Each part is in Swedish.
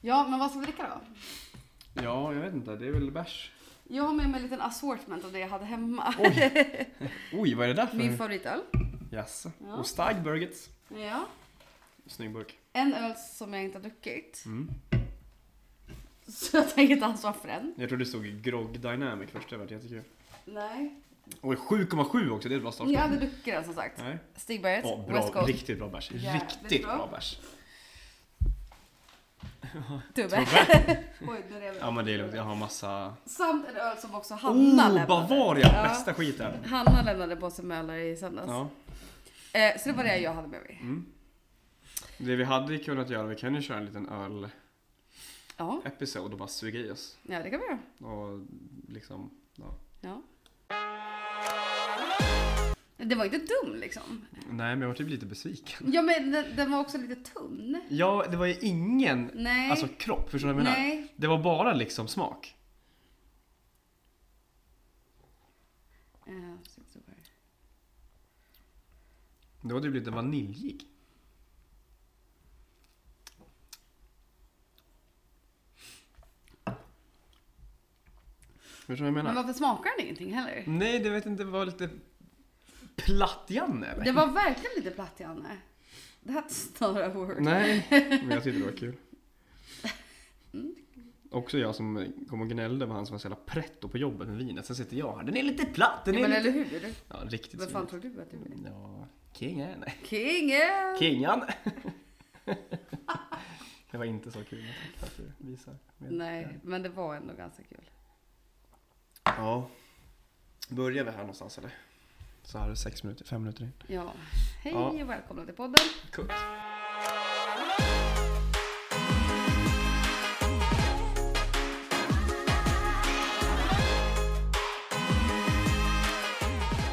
Ja, men vad ska vi dricka då? Ja, jag vet inte. Det är väl bärs. Jag har med mig en liten assortment av det jag hade hemma. Oj. Oj, vad är det där för? Min favoritöl. Jaså. Ja. Och Stagburgets. Ja. Snygg burk. En öl som jag inte har druckit. Mm. Så jag tänker inte ansvar för den. Jag tror det stod Grog Dynamic först. Det var jättekul. Nej. Oj, 7,7 också. Det är ett bra start. Jag hade druckit den som sagt. Nej. Stigberget, Ja, West bra, Coast. riktigt bra bärs. Riktigt bra. bra bärs. Tubbe. Tubbe. Oj, nu rev Ja men det är lugnt. Jag har massa... Samt en öl som också Hanna Oh, lämnade. Bavaria! Ja. Bästa skiten. Hanna lämnade på sig med öl i söndags. Ja. Eh, så det var det jag hade med mig. Mm. Det vi hade kunnat göra, vi kan ju köra en liten öl-episod Ja, och bara suga i oss. ja det kan vi göra. Och liksom, ja. Ja. Det var inte dum liksom. Nej men jag var typ lite besviken. Ja men den, den var också lite tunn. Ja, det var ju ingen Nej. alltså, kropp, förstår du vad jag menar? Nej. Det var bara liksom smak. Eh, så- så var det. Det var typ lite vaniljig. Förstår du vad jag menar? Men varför smakar den ingenting heller? Nej, det vet inte, det var lite platt Janne eller? Det var verkligen lite platt Janne. That's not a word. Nej, men jag tyckte det var kul. Också jag som kom och gnällde över han som var så jävla pretto på jobbet med vinet. Sen sitter jag här, den är lite platt, den Ja, är men lite... eller hur? Ja, riktigt Vad fan tror du att du är? Ja, kingen. Kingen! Kingan! det var inte så kul. För att du visar. Nej, men det var ändå ganska kul. Ja. Börjar vi här någonstans eller? Så här är sex minuter, fem minuter in. Ja. Hej Ja. och välkomna till podden. Kutt.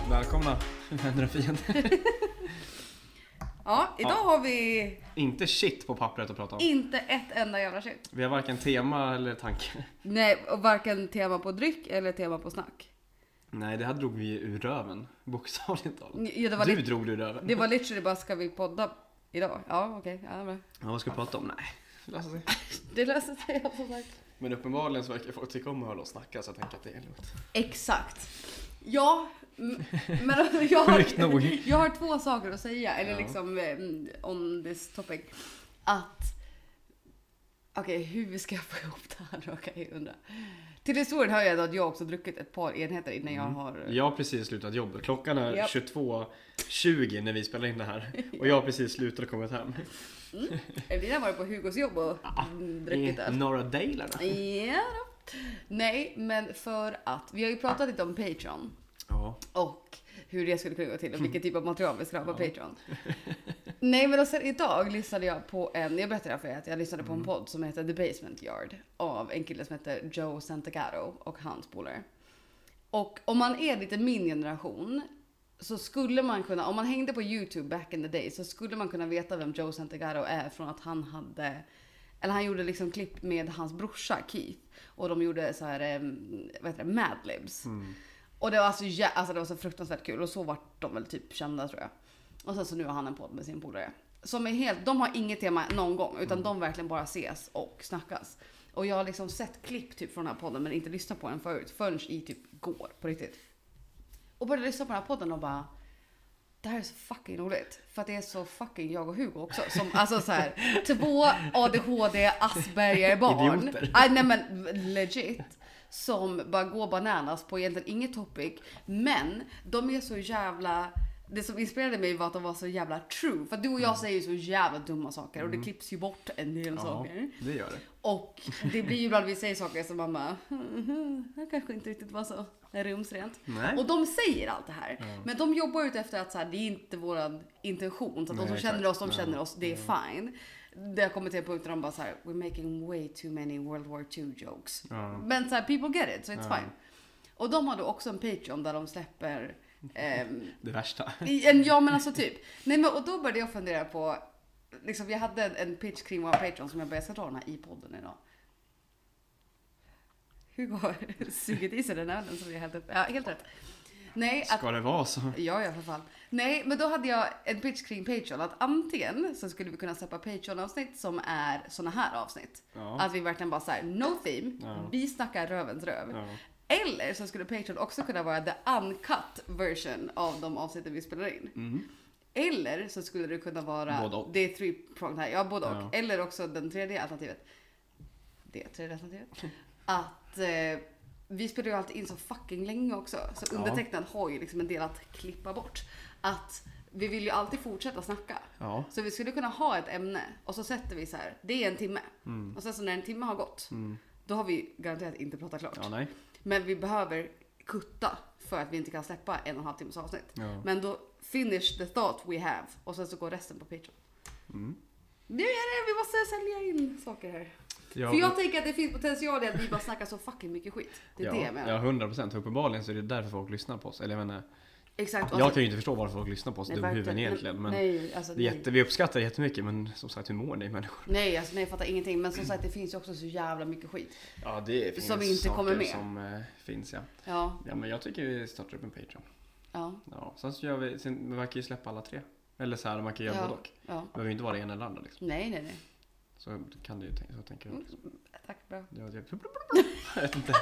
Välkomna vänner och fiender. Ja, idag Ja. har vi Inte shit på pappret att prata om. inte ett enda jävla shit. Vi har varken tema eller tanke. Nej, och varken tema på dryck eller tema på snack. Nej, det här drog vi ur röven. Bokstavligt talat. Ja, det, var Du lit- drog det ur röven. det var literally bara, ska vi podda idag? Ja, okej. Ja, bra. Ja, vad ska vi prata om? Nej, det löser sig. Det löser sig ja, som sagt. Men uppenbarligen så verkar folk tycka om att höra oss snacka så jag tänker att det är lugnt. Exakt. Ja, m- men jag Sjukt nog. har, jag har två saker att säga, eller Ja. liksom eh, on this topic. Att, okej hur ska jag få ihop det här då kan jag undra. Till historien hör jag att jag också druckit ett par enheter innan jag Mm. har... Jag har precis slutat jobbet. Klockan är Japp. 22.20 när vi spelar in det här. Och jag har precis slutat och kommit hem. Evelina har varit på Hugos jobb och mm, druckit I öl. norra Dalarna. Ja då. Nej, men för att vi har ju pratat lite om Patreon Ja. och hur det skulle kunna gå till och vilken typ av material vi ska ha på Ja. Patreon. Nej, men sen idag lyssnade jag på en, jag berättade för er att jag lyssnade på en Mm. podd som heter The Basement Yard av en kille som heter Joe Santagato och hans polare. Och om man är lite min generation så skulle man kunna, om man hängde på YouTube back in the day så skulle man kunna veta vem Joe Santagato är från att han hade eller han gjorde liksom klipp med hans brorsa Keith och de gjorde så här, vad heter det, Madlibs. Mm. Och det var, alltså, jä- alltså det var så fruktansvärt kul och så vart de väl typ kända tror jag. Och sen så nu har han en podd med sin polare. Som är helt, de har inget tema någon gång utan de verkligen bara ses och snackas. Och jag har liksom sett klipp typ från den här podden men inte lyssnat på den förut förrän i typ går på riktigt. Och började lyssna på den här podden och bara det här är så fucking roligt. För att det är så fucking jag och Hugo också. Som, alltså så här, två ADHD Asperger-barn. Idioter. Aj, nej men legit. Som bara går bananas på egentligen inget topic. Men de är så jävla... Det som inspirerade mig var att de var så jävla true. För du och jag säger ju så jävla dumma saker och det klipps ju bort en del Mm. Ja, saker. det gör det. Och det blir ju ibland vi säger saker som man bara, det kanske inte riktigt var så rumsrent. Nej. Och de säger allt det här. Men de jobbar ut efter att så här, det är inte våran intention. Så att de Nej, som exakt. känner oss, de känner oss. Det är fine. Det har kommit till en punkt där de bara så här, we're making way too many World War II jokes. Ja. Men så här, people get it, so it's Ja. fine. Och de har då också en Patreon där de släpper ehm, Det värsta. en, ja men alltså typ. Nej men och då började jag fundera på, liksom jag hade en, en pitch kring våra Patreon som jag bara, jag ska dra den här i podden idag. Hugo har sugit i sig den ölen som vi hällt upp. Ja, helt rätt. Nej, att Ska det vara så? Ja, ja för fan. Nej, men då hade jag en pitch kring Patreon. Att antingen så skulle vi kunna släppa Patreon-avsnitt som är såna här avsnitt. Ja. Att vi verkligen bara såhär, no theme, Ja. vi snackar rövens röv. Ja. Eller så skulle Patreon också kunna vara the uncut version av de avsnitten vi spelar in. Mm. Eller så skulle det kunna vara, Både och. det är three pronged här, ja både och. Eller också den tredje alternativet. Det tredje alternativet. Att eh, vi spelar ju alltid in så fucking länge också. Så Ja. undertecknad har ju liksom en del att klippa bort. Att vi vill ju alltid fortsätta snacka. Ja. Så vi skulle kunna ha ett ämne och så sätter vi så här, det är en timme. Och sen så när en timme har gått, Mm. då har vi garanterat inte pratat klart. Ja. Men vi behöver kutta för att vi inte kan släppa en och en halv timmes avsnitt. Ja. Men då finish the thought we have och sen så går resten på Patreon. Mm. Nu är det, vi måste sälja in saker här. Ja, För jag tänker att det finns potential i att vi bara snackar så fucking mycket skit. Det är ja, det jag menar. Ja, 100 procent. Uppenbarligen så är det därför folk lyssnar på oss. Eller jag menar, Exakt. jag så- kan ju inte förstå varför folk lyssnar på oss dumhuvuden egentligen. Men nej, alltså, det jätte, vi uppskattar det jättemycket. Men som sagt, hur mår ni människor? nej, alltså nej, jag fattar ingenting. Men som sagt, det finns ju också så jävla mycket skit. Ja, det finns Som inte kommer med. som eh, finns ja. Ja, Ja, men jag tycker vi startar upp en Patreon. ja, Ja, sen så gör vi, sen, man kan ju släppa alla tre. Eller så här, man kan göra Ja. både och. ja. Det behöver ju inte vara det ena eller andra liksom. Nej, nej, nej. Så kan det ju tänka, så tänker jag. Liksom. Tack, bra. Jag, jag, jag vet inte.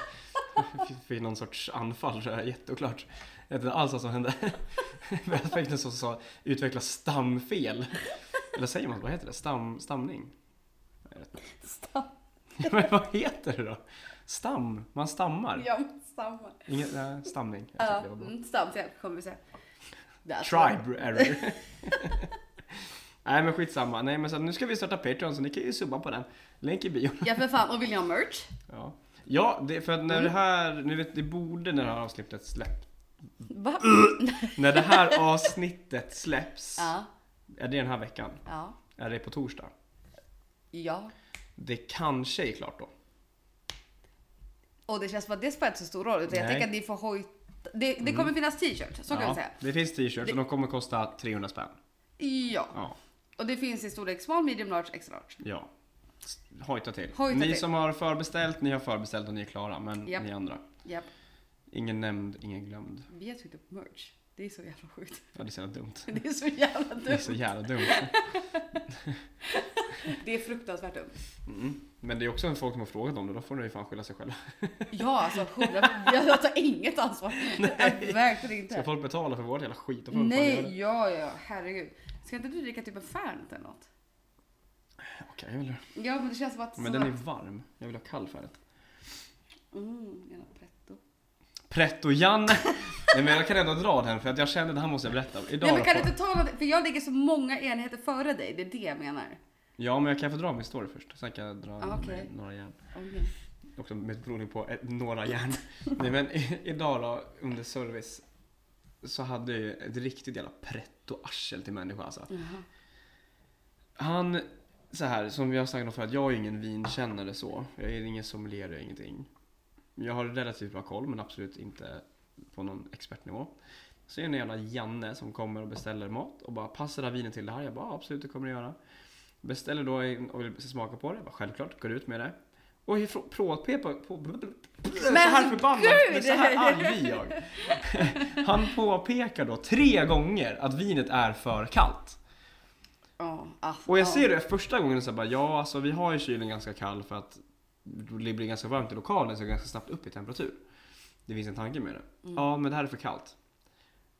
Fick någon sorts anfall, så är jätteoklart. Jag vet inte alls vad som hände. Jag fick någon som sa utveckla stamfel. Eller säger man, vad heter det? Stam, stamning? Stam. Men vad heter det då? Stam? Man stammar? Ja, men samma. Inget, nej, stamning. Ja, mm, stamfel kommer vi säga. Tribe error. Nej men skitsamma. Nej men så nu ska vi starta Patreon så ni kan ju subba på den. Länk i bion. Ja, för fan. Och vill ni ha merch? Ja, ja det, för att när Mm. det här, ni vet det borde när det här avsnittet släpps. Va? När det här avsnittet släpps. Ja, Är det den här veckan? ja, Är det på torsdag? ja. Det kanske är klart då. Och det känns som att det spelar inte så stor roll. Utan jag tänker att ni får hojta. Det, det kommer finnas t-shirts, så kan vi säga. Det finns t-shirts och de kommer kosta 300 spänn. Ja. Ja, Och det finns i storlek small, medium, large, extra large. ja. Hojta till. Hojta ni till. som har förbeställt, ni har förbeställt och ni är klara. Men Japp. ni andra. Japp. Ingen nämnd, ingen glömd. Vi har tryckt upp merch. Det är så jävla sjukt. Ja, det är så jävla dumt. Det är så jävla Det är så dumt. jävla dumt. Det är fruktansvärt dumt. Mm. Men det är också en folk som har frågat om det, då får ni ju fan skylla sig själva. Ja, alltså hundra. Jag tar inget ansvar. Nej. Verkligen Ska inte. folk betala för vårt jävla skit? Nej, ja, ja, herregud. Ska inte du dricka typ en Fernet eller något? Okej, jag vill. Ja, men det känns som att... Men den är varm. Jag vill ha kall färg. Mm, gärna pretto. Pretto-Janne! Nej men jag kan ändå dra den för att jag kände det här måste jag berätta. Idag Nej, men kan du inte ta något? För jag ligger så många enheter före dig. Det är det jag menar. Ja men jag kan få dra min story först. Sen kan jag dra Ah, okej. med några järn. Okej. Också med betoning på ett, några järn. Nej men i, idag då under service så hade jag ju ett riktigt jävla pretto-arsel till människa alltså. Jaha. Han, så här som har sagt om för att jag är ingen vinkännare så. Jag är ingen sommelier och ingenting. Jag har relativt bra koll men absolut inte på någon expertnivå. Så är det en jävla Janne som kommer och beställer mat och bara passar det här vinet till det här? Jag bara "Ja, absolut det kommer det göra. Beställer då och vill smaka på det. Jag bara, självklart, går ut med det. Och ifrån- påpekar på... Så här gud! men så här arg blir jag. Han påpekar då tre gånger att vinet är för kallt. Oh, ah, Och jag ser det första gången så bara, ja alltså vi har ju kylen ganska kall för att det blir ganska varmt i lokalen så det ganska snabbt upp i temperatur. Det finns en tanke med det. Mm. Ja men det här är för kallt.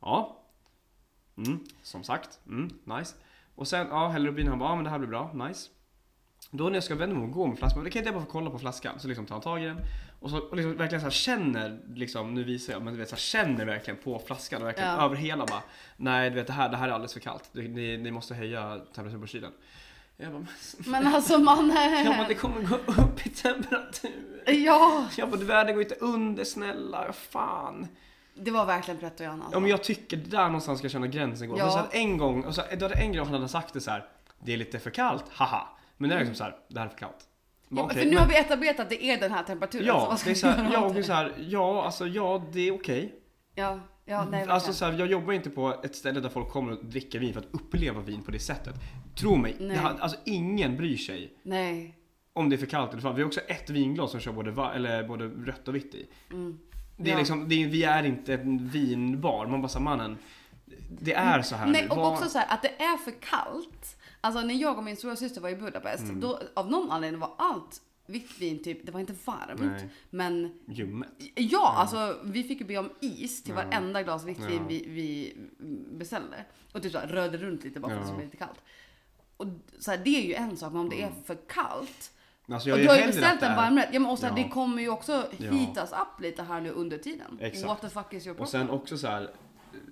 Ja. Mm, som sagt. Mm, nice. Och sen, ja häller upp in han bara, ja men det här blir bra, nice. Då när jag ska vända mig och gå med flaskan, då kan inte jag bara få kolla på flaskan. Så liksom tar han tag i den och så och liksom verkligen så här känner, liksom, nu visar jag, men du vet så här, känner verkligen på flaskan och verkligen Ja. över hela bara Nej du vet det här, det här är alldeles för kallt. Ni, ni måste höja temperaturen på kylen. Jag bara, men, Men alltså man... ja men det kommer gå upp i temperatur. Ja, Jag bara, världen går inte under snälla, fan. det var verkligen pretto. Alltså. Ja men jag tycker där någonstans ska jag känna gränsen går. Ja. Ja. Så att en gång, och så, då hade en gång han hade sagt det så här. Det är lite för kallt, haha. Men det är liksom så här, det här är för kallt. ja, okej, för nu men- har vi etablerat att det är den här temperaturen. Ja, ska det är så här, ja, och det är så här, ja, alltså ja, det är okej. Ja, ja, nej Alltså så här, jag jobbar inte på ett ställe där folk kommer och dricker vin för att uppleva vin på det sättet. Tro mig, Nej. har, alltså ingen bryr sig Nej. om det är för kallt eller för. Vi har också ett vinglas som kör både, eller både rött och vitt i. Mm. Det är Ja. liksom, det är, vi är inte en vinbar. Man bara så här, mannen. Det är så här Nej, nu. och Vad- också så här, att det är för kallt. Alltså när jag och min stora syster var i Budapest, Mm. då av någon anledning var allt vitt vin typ, det var inte varmt. Nej. Men Ljummet. ja, alltså vi fick ju be om is till Ja. varenda glas vitt vin Ja. vi, vi beställde. Och typ så här, rörde runt lite bara för att det Ja. bli lite kallt. Och så här, det är ju en sak, men om det är Mm. för kallt. Alltså jag Och du har ju beställt en varmrätt. Ja men och så här, Ja. det kommer ju också Ja. heatas upp lite här nu under tiden. Exakt. What the fuck is your Och problem? sen också så här.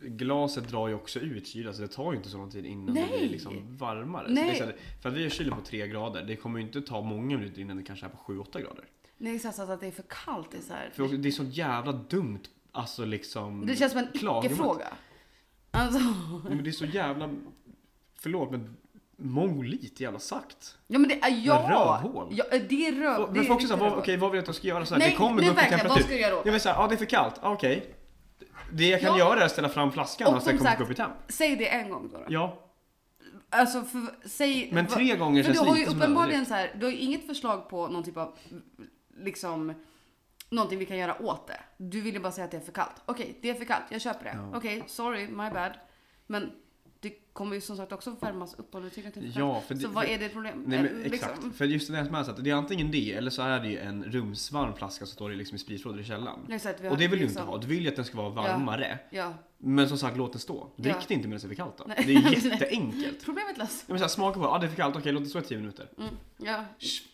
Glaset drar ju också ut kyla så det tar ju inte så lång tid innan det Nej. blir liksom varmare. Nej. det så här, för att vi har kylen på 3 grader, det kommer ju inte ta många minuter innan det kanske är på 7-8 grader. Nej så att det är för kallt. Det, är så här. För det är så jävla dumt, alltså liksom. det känns som en icke-fråga. Alltså, Nej, Men det är så jävla, förlåt men mongolit jävla sagt. ja men det är ja. rövhål. ja det är röv. Men det är för också så här, riktigt vad, rövhål. okej vad vill du att jag ska göra? Så här, Nej, det kommer gå upp i verkligen, vad temperatur. ska jag göra åt Ja men så här, ja det är för kallt, okej. Det jag kan Ja. göra är att ställa fram flaskan Och och sen som kommer sagt- upp i temp. Säg det en gång då. då. Ja, Alltså för, säg. men tre gånger känns du har ju lite som uppenbarligen så här, du har ju inget förslag på någon typ av liksom någonting vi kan göra åt det. Du ville bara säga att det är för kallt. Okej, det är för kallt. Jag köper det. Ja. Okej, sorry, my bad. Men kommer ju som sagt också värmas upp om du tycker att det Ja, för det- Så vad för- är det problem? Nej men Eh, exakt, liksom. för just det här som är så att det är antingen det eller så är det ju en rumsvarm flaska som står liksom i spritförrådet i källaren. Exakt, Och det vill du inte liksom- ha, du vill ju att den ska vara varmare. Ja, Men som sagt, låt den stå. Drick Ja. det inte medan det är för kallt då. Nej. Det är jätteenkelt. problemet löst. Ja, men så här, smaka på, ja det är för kallt, okej låt det stå i 10 minuter. Mm, ja.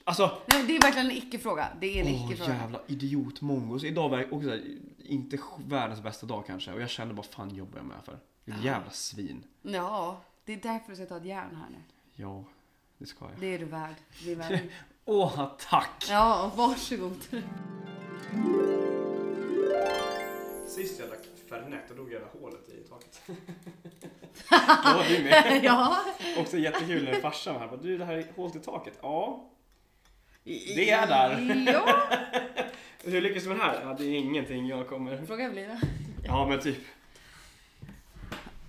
Alltså, Nej, det är verkligen en icke-fråga. Det är en åh icke-fråga. jävla idiotmongo. Så idag var också så här, inte världens bästa dag kanske. Och jag kände bara, fan jobbar jag med för? Ett jävla svin. Ja, det är därför du ska ta ett järn här nu. Ja, det ska jag. Det är du värd. Det är värd. Åh, tack! Ja, varsågod. Sist jag drack Fernet, då drog jag det hålet i taket. Då var du med. ja. Också jättekul när farsan var här. Bara, Du, det här är hålet i taket. Ja. Det är där. Ja. Hur lyckas du med det här? Ja, det är ingenting jag kommer... Fråga Evelina. Ja, men typ.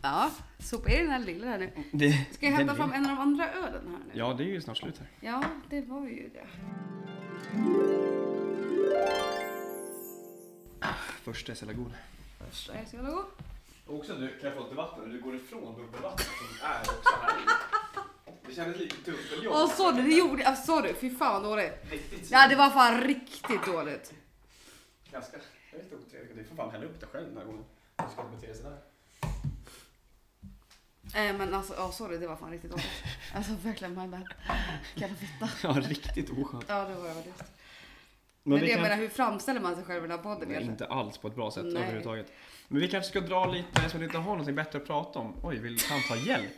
Ja, sopa i den här lilla här nu. Det, Ska jag hämta fram en av de andra ölen här nu? Ja, det är ju snart slut här. Ja, det var ju det. Första är så jävla god. Första är så jävla god. Också du, kan jag få lite vatten? Du går ifrån bubbelvattnet som är också här inne. Det kändes lite dubbeljobb. Åh, så du, det gjorde jag. Så du, fy fan vad dåligt. Riktigt Ja, det var fan riktigt dåligt. Ganska lite otrevligt. Du får fan hälla upp det själv den här gången. Du ska inte bete dig sådär. Eh, men alltså, ja sorry, det var fan riktigt dåligt. Alltså verkligen my bad. Jävla fitta. Ja, riktigt oskönt. Ja, det var faktiskt. Men, Men det, jag menar, hur framställer man sig själv i den här podden Nej, egentligen? inte alls på ett bra sätt Nej. överhuvudtaget. Men vi kanske ska dra lite, eftersom vi inte har någonting bättre att prata om. Oj, vill han ta hjälp?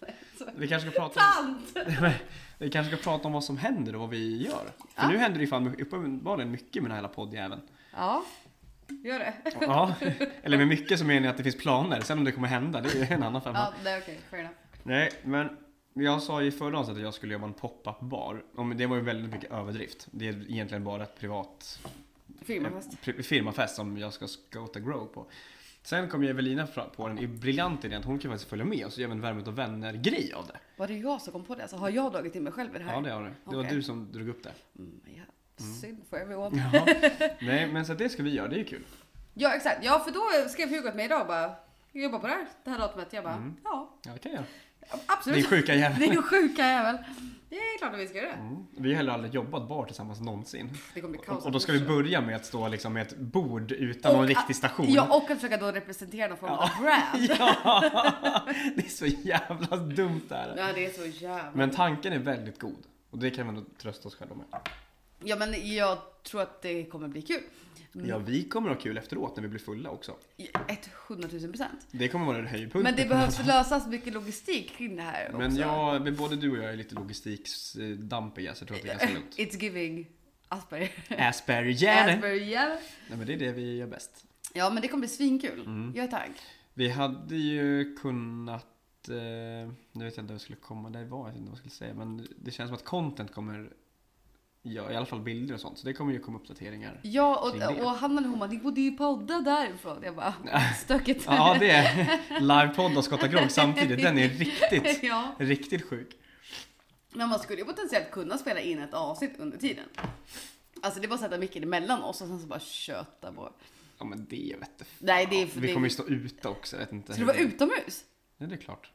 Vi kanske ska prata om, Sant! vi kanske ska prata om vad som händer och vad vi gör. För Ja. nu händer det ju fan uppenbarligen mycket med den här hela poddjäveln. Ja, gör det. Ja, eller med mycket så menar jag att det finns planer. Sen om det kommer hända, det är en annan femma. Ja, det är okej. Enough. Nej, men jag sa i förra avsnittet att jag skulle jobba en pop-up bar. Det var ju väldigt mycket överdrift. Det är egentligen bara ett privat Firmafest. firmafest som jag ska scouta grow på. Sen kom ju Evelina på den briljanta idén att hon kan faktiskt följa med och så gör vi en värmet och vänner-grej av det. Var det jag som kom på det? Alltså, har jag dragit in mig själv i det här? Ja, det har du. Det var Okej. du som drog upp det. Mm, ja. Synd for everyone. Ja. Nej, men så det ska vi göra, det är kul. Ja, exakt. Ja, för då skrev Hugo till mig idag och bara, jag jobbar på det här, det här datumet. Jag bara, Mm. ja, Ja, det kan jag. absolut. Din sjuka jävel. Det är ju sjuka jävel. Det är klart att vi ska göra det. Mm. Vi har heller aldrig jobbat bar tillsammans någonsin. Det kommer bli kaos. Och, och då ska vi börja med att stå liksom med ett bord utan någon Och riktig att- station. Ja, och att försöka då representera någon form av Ja. brand. Ja, det är så jävla dumt det här. Ja, det är så jävla... Men tanken är väldigt god. Och det kan vi nog trösta oss själva med. Ja, men jag tror att det kommer bli kul. Ja, vi kommer ha kul efteråt när vi blir fulla också. 100 000 procent. Det kommer vara en höjdpunkt. Men det behövs lösas mycket logistik kring det här Men också. jag, men både du och jag är lite logistikdampiga så jag tror att det är ganska lugnt. It's giving Asperger. Asperger. Asperger. Nej men det är det vi gör bäst. Ja, men det kommer bli svinkul. Mm. Jag är taggad. Vi hade ju kunnat, eh, nu vet jag inte vad jag skulle komma, det var jag inte vad jag skulle säga, men det känns som att content kommer, ja i alla fall bilder och sånt, så det kommer ju komma uppdateringar. Ja, och, och Hanna och hon ni borde ju podda därifrån. Jag bara, stökigt. Ja det är livepodd och skotta grogg samtidigt, den är riktigt, ja. riktigt sjuk. Men man skulle ju potentiellt kunna spela in ett avsnitt under tiden. Alltså det är bara att sätta micken emellan oss och sen så bara köta på. Ja men det vet fan. Nej, det är för- Vi det- kommer ju stå ute också. Jag vet inte Ska du vara utomhus? Ja, det är klart.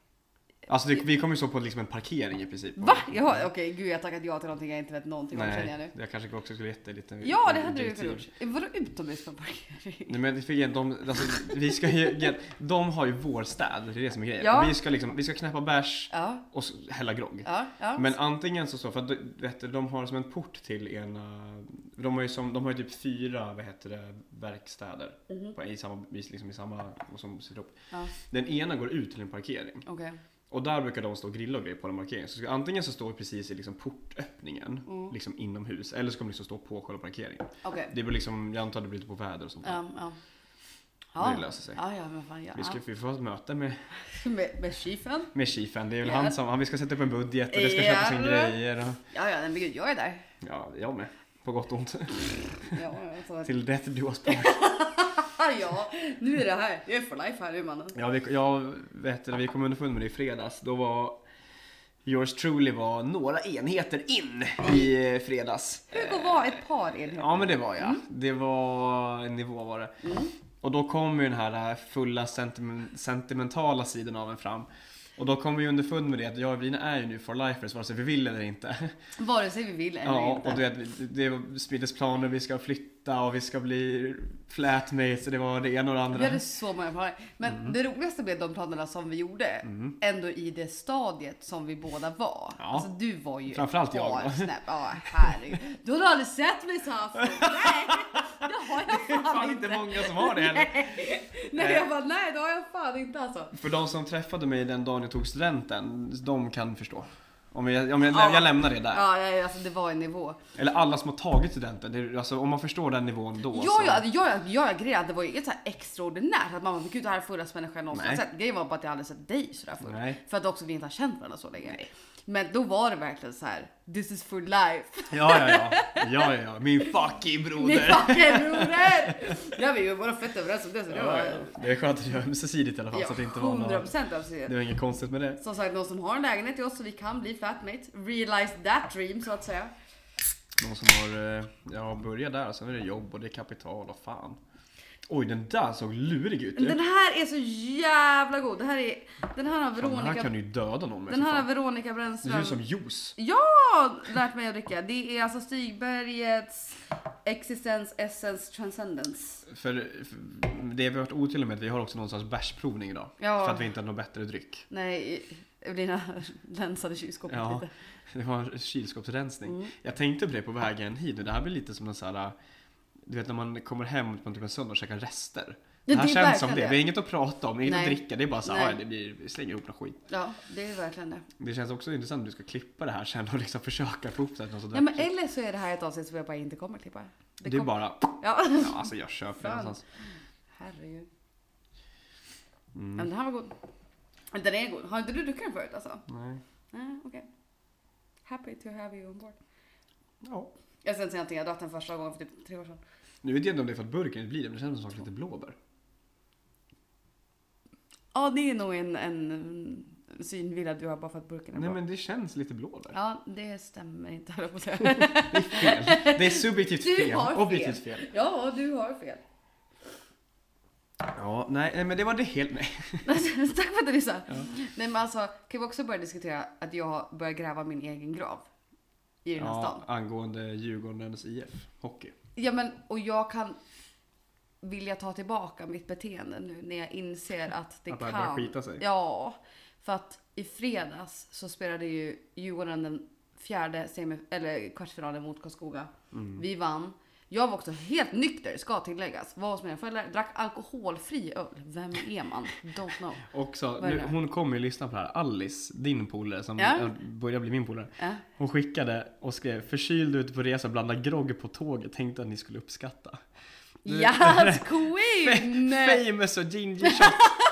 Alltså det, vi kommer ju stå på liksom en parkering i princip. Va? Okej, gud jag har tackat ja till någonting jag inte vet någonting om känner jag nu. Jag kanske också skulle gett dig lite Ja, det hade du kunnat gjort. Vadå utomhus på en parkering? Nej men för de, alltså, vi ska ju, de har ju vår städ, det är det som är grejen. Ja. Vi, ska liksom, vi ska knäppa bärs Ja, och hälla grogg. ja, ja. Men antingen så, så för att vet, du, de har som en port till ena, de har ju, som, de har ju typ fyra, vad heter det, verkstäder. Mhm. På, I samma, liksom i samma, och som sitter. Ja, Den ena går ut till en parkering. okej. Och där brukar de stå och grilla och grejer på den markeringen. Så ska, antingen så står vi precis i liksom portöppningen, Mm. liksom inomhus. Eller så kommer det liksom stå på själva parkeringen. Okej. Det beror liksom, jag antar det beror lite på väder och sånt där. Ja, ja. Det löser sig. ja, ja, men fan ja. Vi ska vi får ha ett möte med, Med, med chefen? med chefen. Det är väl Ja. han som, han, vi ska sätta upp en budget och det ska köpas in grejer. Och, Ja, ja, men gud, jag är där. ja, jag med. På gott och ont. Ja. Till rätt du har sparat. ja, nu är det här. Det är for life här nu mannen. Ja, vi, jag vet vi kom underfund med det i fredags. Då var Yours truly var några enheter in i eh, fredags. Hugo var ett par enheter. Ja men det var jag. Det var en nivå var det. Mm. Och då kom ju den här äh, fulla sentimen- sentimentala sidan av en fram. Och då kom vi underfund med det att jag och Evelina är ju nu for lifers vare sig vi vill eller inte. Vare sig vi vill eller Ja, inte. och du vet, det var spriddes planer, vi ska flytta och vi ska bli flatmates och det var det ena och det andra. Vi hade så många planer. Men Mm. det roligaste med de planerna som vi gjorde, ändå i det stadiet som vi båda var. Ja. Alltså du var ju Framförallt jag par snäpp. Ja, herregud. Du har aldrig sett mig så här. Nej, det har jag Det är fan, fan inte. inte många som har det heller. Nej, jag bara, nej det har jag fan inte alltså. För de som träffade mig den dagen jag tog studenten, de kan förstå. Om jag, om jag, Ja. jag lämnar det där. Ja, ja, alltså det var en nivå. Eller alla som har tagit studenten, det, alltså, om man förstår den nivån då Ja, så... ja, alltså, jag, jag, jag grejen, det var ju inget så här extraordinärt att man bara, gud det här är fullaste människan jag någonsin Nej. sett. Grejen var bara att jag aldrig sett dig sådär. Nej. För att också vi inte har känt varandra så länge. Men då var det verkligen så här: this is for life. Ja, ja, ja. Ja, ja, ja. Min fucking Min broder. fucking broder! Ja vi var bara fett överens om det så det Ja, var... Det är skönt att göra ömsesidigt i alla fall Ja, så att det inte var 100 något, procent ömsesidigt. Det var inget konstigt med det. Som sagt, någon som har en lägenhet till oss så vi kan bli flatmates. Realize that dream så att säga. Någon som har, eh, ja, börjat där, sen är det jobb och det är kapital och fan. Oj, den där såg lurig ut. Den här är så jävla god. Det här är, den här har Fan, den här Veronica, kan ju döda någon med den här har. Veronica Det ser Brännström ut som juice. Ja, lärt mig att dricka. Det är alltså Stigbergets Existence, Essence, Transcendence. För, för det vi har varit otydliga med att vi har också någon sorts bärsprovning idag. Ja. För att vi inte har någon bättre dryck. Nej, Evelina länsade kylskåpet Ja. lite. Det var en kylskåpsrensning. Mm. Jag tänkte på det på vägen hit det här blir lite som en sån här du vet när man kommer hem på typ en söndag och käkar rester. Det Ja, här det är känns som det. det. Vi har inget att prata om, inget att dricka. Det är bara så här, ja, det blir, vi slänger ihop något skit. Ja, det är verkligen det. Det känns också intressant att du ska klippa det här sen och liksom försöka få ihop det. Något. Ja, men eller så är det här ett avsnitt som jag bara inte kommer klippa. det är kom- bara, Ja, ja alltså jag köper det Fan. någonstans. herregud. Mm. Men den här var god. Den är god. Har inte du druckit den förut alltså? Nej. Nej, okej. Happy to have you on board. Ja. Jag ska inte säga någonting, jag drack den första gången för typ tre år sedan. Nu vet jag inte om det är för att burken inte blir det, men det känns som lite blåbär. Ja, det är nog en, en synvilla du har bara för att burken är Nej bra. men det känns lite blåbär. Ja, det stämmer inte höll jag på att säga. Det är fel. Det är subjektivt Du fel. har fel. Objektivt fel. Ja, du har fel. Ja, nej nej, men det var det helt, nej. Tack för att du lyssnade. Ja. Nej men alltså, kan vi också börja diskutera att jag börjar gräva min egen grav? I den här stan. angående Djurgårdens IF, hockey. Ja men, och jag kan vilja ta tillbaka mitt beteende nu när jag inser att det Att det här kan. börjar skita sig. Ja, för att i fredags så spelade ju Djurgården den fjärde semi eller kvartsfinalen mot Karlskoga. Mm. Vi vann. Jag var också helt nykter, ska tilläggas. Var hos mina föräldrar, drack alkoholfri öl. Vem är man? Don't know. Också, nu, hon kommer ju lyssna på det här. Alice, din polare som Ja. ja. börjar bli min polare. Äh? Hon skickade och skrev förkyld ute på resa, blanda grogg på tåget, tänkte att ni skulle uppskatta. Yes queen! Famous och ginger shot.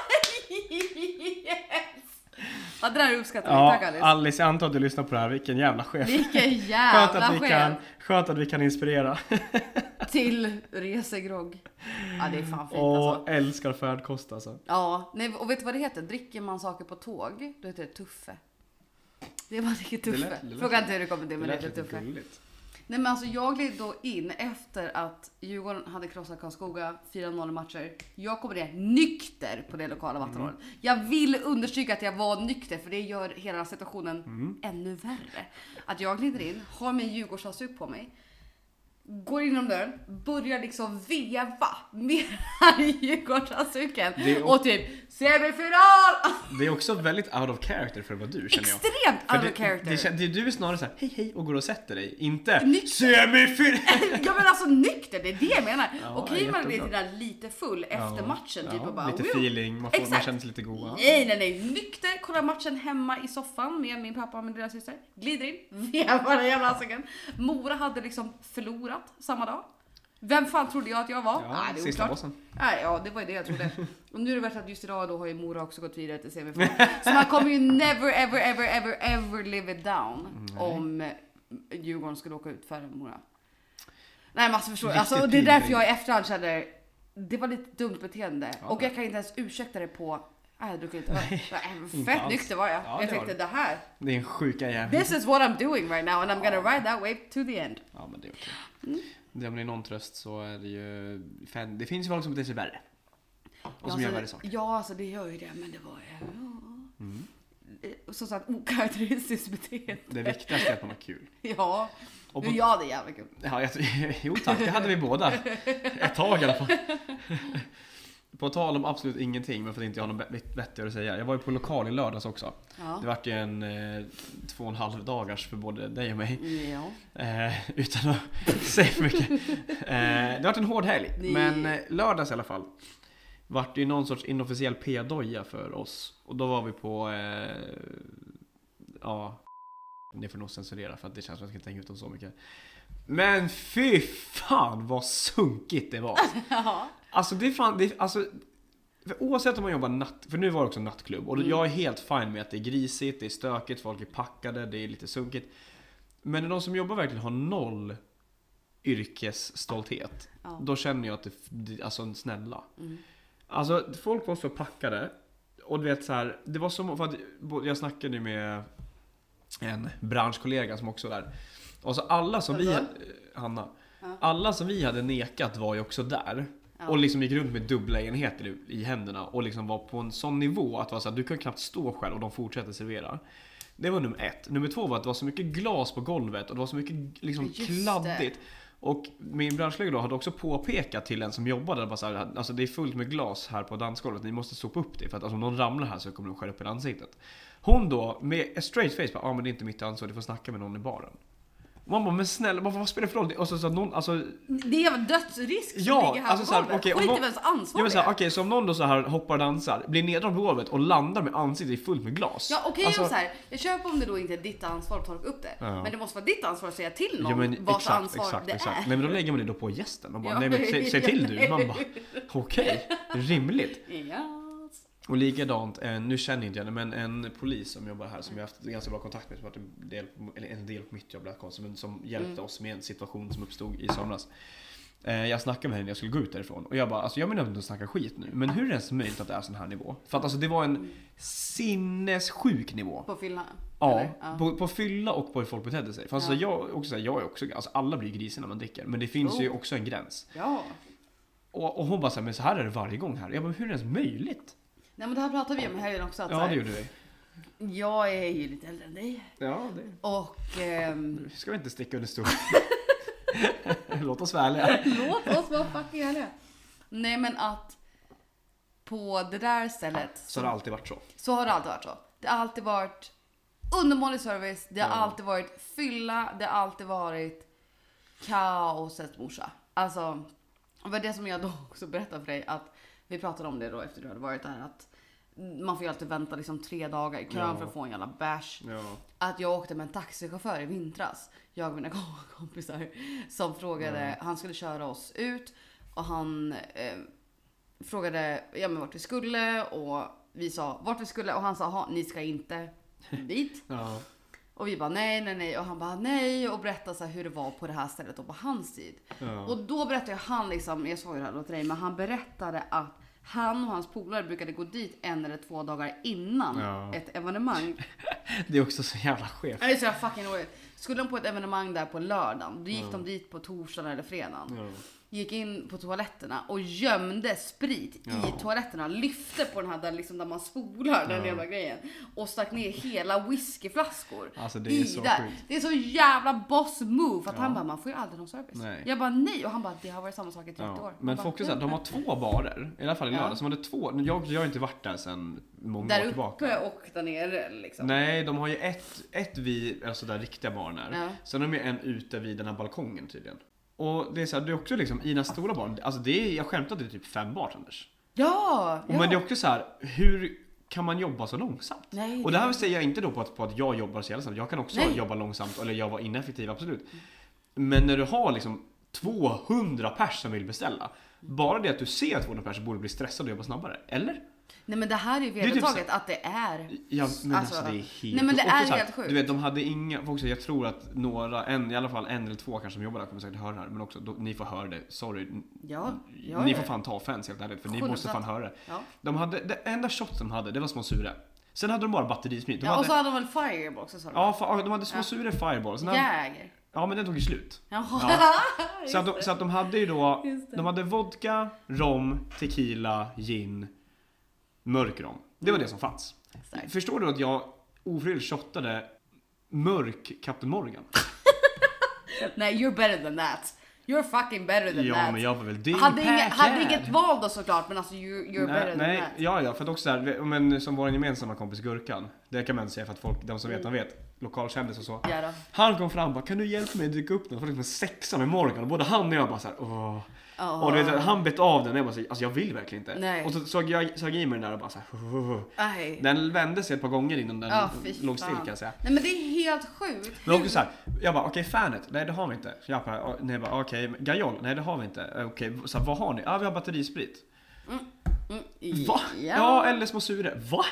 Ja, det där uppskattar vi. Tack Ja, Alice. Alice, jag antar att du lyssnar på det här. Vilken jävla chef. Vilken Skönt jävla att, vi kan, chef skönt att vi kan inspirera. till resegrogg. Ja, det är fan fint Och alltså. älskar färdkost alltså. Ja, nej, och vet du vad det heter? Dricker man saker på tåg, då heter det tuffe. Det är Det lät- tuffe. det Fråga inte hur det kommer till, Det men det lät heter tuffe. gulligt. Nej men alltså jag gled då in efter att Djurgården hade krossat Karlskoga 4-0 matcher. Jag kommer ner nykter på det lokala vattenhålet. Jag vill understryka att jag var nykter för det gör hela situationen ännu värre. Att jag glider in, har min Djurgårdshalsduk på mig. Går in genom dörren, börjar liksom veva med Djurgårdshalsduken. Och typ semifinal! Det är också väldigt out of character för vad du känner jag. Extremt För out det, of character. Det, kän- det, du är snarare såhär hej hej och går och sätter dig. Inte Nykter. semifinal! ja men alltså nykter, det är det jag menar. Ja, Okej man blir jättebra. där lite full efter matchen typ Ja, och bara lite feeling, man, får, man känner sig lite goa. Nej nej nej, nykter, kollar matchen hemma i soffan med min pappa och min lilla syster. Glider in, vevar den jävla halsduken. Mora hade liksom förlorat samma dag. Vem fan trodde jag att jag var? Ja, Nej, det är sista bossen. Nej, ja, det var ju det jag trodde. Och nu är det värt att just idag då har ju Mora också gått vidare till semifinal. Så man kommer ju never ever ever ever ever live it down om eh, Djurgården skulle åka ut före Mora. Nej men alltså förstår du? Alltså, det är därför jag i efterhand känner det var lite dumt beteende. Ja. Och jag kan inte ens ursäkta det på Nej, jag druckit inte öl. Nej, Fett nykter var jag. Ja, jag det tänkte du. det här. Det är en sjuka jävel. This is what I'm doing right now and I'm gonna ride that wave to the end. Ja men det är okej. Mm. Det om det är någon tröst så är det ju, fan, det finns ju folk som beter sig värre. Och som Ja, gör alltså, värre saker. Ja, alltså det gör ju det, men det var ju... Mm. Ja. Som sagt, okaraktäristiskt beteende. Det viktigaste är att man har kul. Ja, Och nu på, jag hade jävligt kul. ja, jag, jo tack, det hade vi båda. Ett tag i alla fall. På tal om absolut ingenting, men för att inte jag har något vett- vettigare att säga. Jag var ju på lokal i lördags också. Ja. Det vart ju en eh, två och en halv dagars för både dig och mig. ja. Eh, utan att säga för mycket. Eh, det vart en hård helg. Ni- Men eh, lördags i alla fall. Vart det ju någon sorts inofficiell p-doja för oss. Och då var vi på, eh, ja, det får nog censurera för att det känns som att jag ska tänka ut dem så mycket. Men fy fan vad sunkigt det var. ja. Alltså det är fan, det är, alltså oavsett om man jobbar natt, för nu var det också nattklubb och Mm. jag är helt fine med att det är grisigt, det är stökigt, folk är packade, det är lite sunkigt. Men när de som jobbar verkligen har noll yrkesstolthet, Ja. då känner jag att det, det alltså snälla. Mm. Alltså folk var så packade och du vet så här, det var som, för att jag snackade ju med en branschkollega som också var där. Och så alla som vi, Vadå? Hanna, Ja. alla som vi hade nekat var ju också där. Ja. Och liksom gick runt med dubbla enheter i- i händerna och liksom var på en sån nivå att vara så här, du kan knappt stå själv och de fortsätter servera. Det var nummer ett. Nummer två var att det var så mycket glas på golvet och det var så mycket liksom Just det. kladdigt. Och min branschkollega då hade också påpekat till en som jobbade där, bara så här, alltså det är fullt med glas här på dansgolvet, ni måste sopa upp det för att alltså, om någon ramlar här så kommer de skära upp i ansiktet. Hon då med straight face bara, ja ah, men det är inte mitt ansvar, du får snacka med någon i baren. Man bara, men snälla, vad, spelar det för roll? Och så, så att någon, alltså, Det är en dödsrisk som Ja, ligger här alltså på golvet. okej, Skit i vems ansvar det är. Okej, så om någon då så här hoppar och dansar, blir neddragen på golvet och landar med ansiktet fullt med glas. Ja okej, Alltså- så här, jag köper om det då inte är ditt ansvar att ta upp det. Ja. Men det måste vara ditt ansvar att säga till någon Ja men vars exakt, ansvar exakt, det exakt. är. Nej men då lägger man det då på gästen och bara, Ja. nej men säg, säg till du. Man bara, okej, rimligt. Ja. Och likadant, eh, nu känner inte jag det, men en polis som jobbar här som jag haft ganska bra kontakt med, som varit en del, eller en del på mitt jobb, konstigt, men som hjälpte Mm. oss med en situation som uppstod i somras. Eh, Jag snackade med henne när jag skulle gå ut därifrån och jag bara, alltså jag menar inte att snacka skit nu, men hur är det ens möjligt att det är sån här nivå? För att alltså det var en sinnessjuk nivå. På fyllan? Ja, ja. På, på fylla och på hur folk betedde sig. För alltså Ja. jag, också, jag är också, alltså alla blir griser när man dricker, men det finns ju Oh. också en gräns. Ja. Och, och hon bara såhär, men så här är det varje gång här. Jag bara, hur är det ens möjligt? Nej men det här pratade vi om i helgen också. Att Ja, det gjorde vi. Jag är ju lite äldre än dig. Ja, det Och ehm, Nu ska vi inte sticka under stol. Låt oss vara ärliga. låt oss vara fucking ärliga. Nej men att på det där stället Så har det alltid varit så. så har det alltid varit så. Det har alltid varit undermålig service, det har Ja. alltid varit fylla, det har alltid varit kaosets morsa. Alltså, det var det som jag då också berättade för dig att vi pratade om det då efter du hade varit där att man får ju alltid vänta liksom tre dagar i kön Ja. för att få en jävla bärs. Ja. Att jag åkte med en taxichaufför i vintras, jag och mina kompisar, som frågade, han skulle köra oss ut och han eh, frågade ja, men vart vi skulle och vi sa vart vi skulle och han sa, "Jaha, ni ska inte dit. Ja. Och vi bara nej, nej, nej och han bara nej och berättade så hur det var på det här stället och på hans tid. Ja. Och då berättade han liksom, jag sa ju det här till dig, men han berättade att han och hans polare brukade gå dit en eller två dagar innan Ja. ett evenemang Det är också så jävla skevt. Det är så jävla fucking roligt. Skulle de på ett evenemang där på lördagen, då gick de dit på torsdagen eller fredagen. Ja. Gick in på toaletterna och gömde sprit Ja. i toaletterna. Lyfte på den här där, liksom, där man spolar den Ja. jävla grejen. Och stack ner hela whiskyflaskor Alltså, det är i så där. sjukt. Det är så jävla boss move. För att Ja. han bara, man får ju aldrig någon service. Nej. Jag bara nej. Och han bara, det har varit samma sak i 30 Ja. år. Men folk är så här, de har två barer, i alla fall i Ja. lördag, som hade två. Jag, jag har inte varit där sedan många Där år tillbaka. uppe och där nere liksom. Nej, de har ju ett, ett vid, alltså där riktiga baren är. Sen har de ju en ute vid den här balkongen tydligen. Och det är så här, det är också liksom i den här stora baren, alltså det är, jag skämtar det är typ fem bartenders. Ja! Och ja. Men det är också så här, hur kan man jobba så långsamt? Nej, och det här säger jag inte då på att, på att jag jobbar så jävla snabbt. Jag kan också Nej. jobba långsamt eller jag var ineffektiv, absolut. Men när du har liksom 200 pers som vill beställa. Bara det att du ser 200 pers borde bli stressad och jobba snabbare. Eller? Nej men det här är ju typ vedertaget att det är. Ja, men alltså, Alltså, det är helt nej, men det och är här, helt sjukt. Du vet, de hade inga, för också, jag tror att några, en, i alla fall en eller två kanske som jobbar där kommer säkert höra det här. Men också, då, ni får höra det. Sorry. Ja, ja, ni ja. får fan ta offense helt ärligt, för ni 100%. måste fan höra det. Ja. De hade, det enda shot de hade, det var små sura. Sen hade de bara batterisprit. De ja, och hade, så hade de väl Fireball också sa de? ja, de hade små Ja. sura Fireball. Sen Jäger. ja, men den tog ju slut. Jaha. Så att, de, så att de hade ju då, de hade vodka, rom, tequila, gin, mörk rom. Det var det som fanns. Exakt. Förstår du att jag ofrivilligt shottade mörk Captain Morgan? Nej, you're better than that. You're fucking better than Ja, that. men jag var väl din hade, inget, hade inget val då såklart, men alltså you, you're Nej, better nej, than that. ja, ja, för att också där, men som vår gemensamma kompis Gurkan, det kan man säga för att folk, de som vet, de vet, lokalkändis och så. Ja. Han kom fram och bara, kan du hjälpa mig att dyka upp den? För liksom en sexa med Morgan och både han och jag bara såhär, åh. Ja. Och du vet, han bet av den och jag bara, så, alltså jag vill verkligen inte. Nej. Och så såg jag såg i mig den där och bara såhär. Den vände sig ett par gånger innan den fy låg still kan jag säga. Nej men det är helt sjukt. Men också såhär, jag bara okej fanet, nej det har vi inte. Så jag bara, "Ja, nej, bara okej, gajol, nej det har vi inte. Okej, så här, vad har ni? Ja vi har batterisprit. Mm, Va? Ja, eller små sure. Va?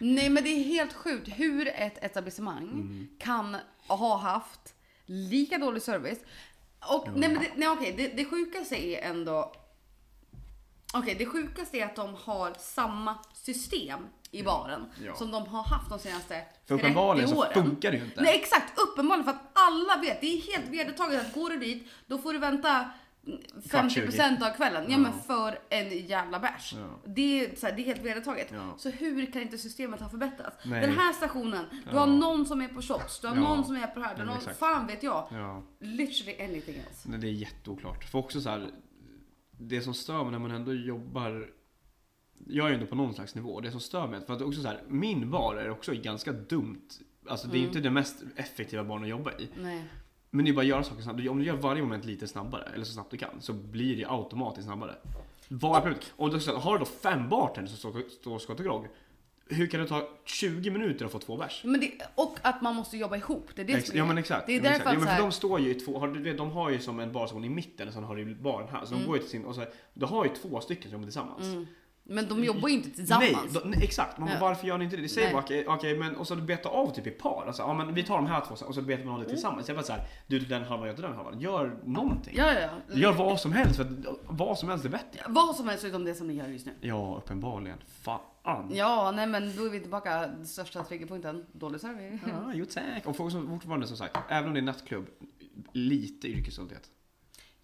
Nej men det är helt sjukt hur ett etablissemang Mm. kan ha haft lika dålig service. Och nej men det, nej, okej, det, det sjukaste är ändå Okej, det sjukaste är att de har samma system i baren Ja. som de har haft de senaste För 30 uppenbarligen så åren. funkar det ju inte. Nej exakt, uppenbarligen för att alla vet, det är helt vedertaget att går du dit, då får du vänta 50% av kvällen. Ja, Ja. men för en jävla bärs. Ja. Det, är, så här, det är helt vedertaget. Ja. Så hur kan inte systemet ha förbättrats? Nej. Den här stationen, du har någon som är på shots, du har någon som är på det här, du har någon, fan vet jag. Ja, Literally anything else. men det är jätteoklart. För också så här, det som stör mig när man ändå jobbar jag är ju ändå på någon slags nivå. Det som stör mig, för att också så här, min bar är också ganska dumt. Alltså det är Mm. inte det mest effektiva barn att jobba i. Nej. Men det är bara att göra saker snabbt. Om du gör varje moment lite snabbare, eller så snabbt du kan, så blir det automatiskt snabbare. Var punkt. Och då, så- har du då fem bartenders som står- står och skottar grogg, hur kan det ta 20 minuter att få två bärs? Men det, och att man måste jobba ihop. Det är det Ex- är ja men exakt. Det är därför ja, men för de står ju i två, har, du vet, de har ju som en barstation i mitten och sen har du baren här. Så Mm. de går ju till sin, och så, då har ju två stycken som jobbar tillsammans. Men de jobbar ju inte tillsammans. Nej, nej, exakt. Man, Ja. Varför gör ni inte det? Det säger Nej. bara okej, okej, men och så beta av typ i par. Alltså, ja, men vi tar de här två och så betar man av det Mm. tillsammans. Jag bara såhär, du den halvan, jag den halvan. Gör någonting. Ja, ja, ja. Gör vad som helst, för att vad som helst är bättre. Vad som helst utom det som ni gör just nu. Ja, uppenbarligen. Fan. Ja, nej men då är vi tillbaka till största triggerpunkten. Dålig service. Ja, jo tack. Och folk som fortfarande som sagt, även om det är nattklubb, lite yrkesstolthet.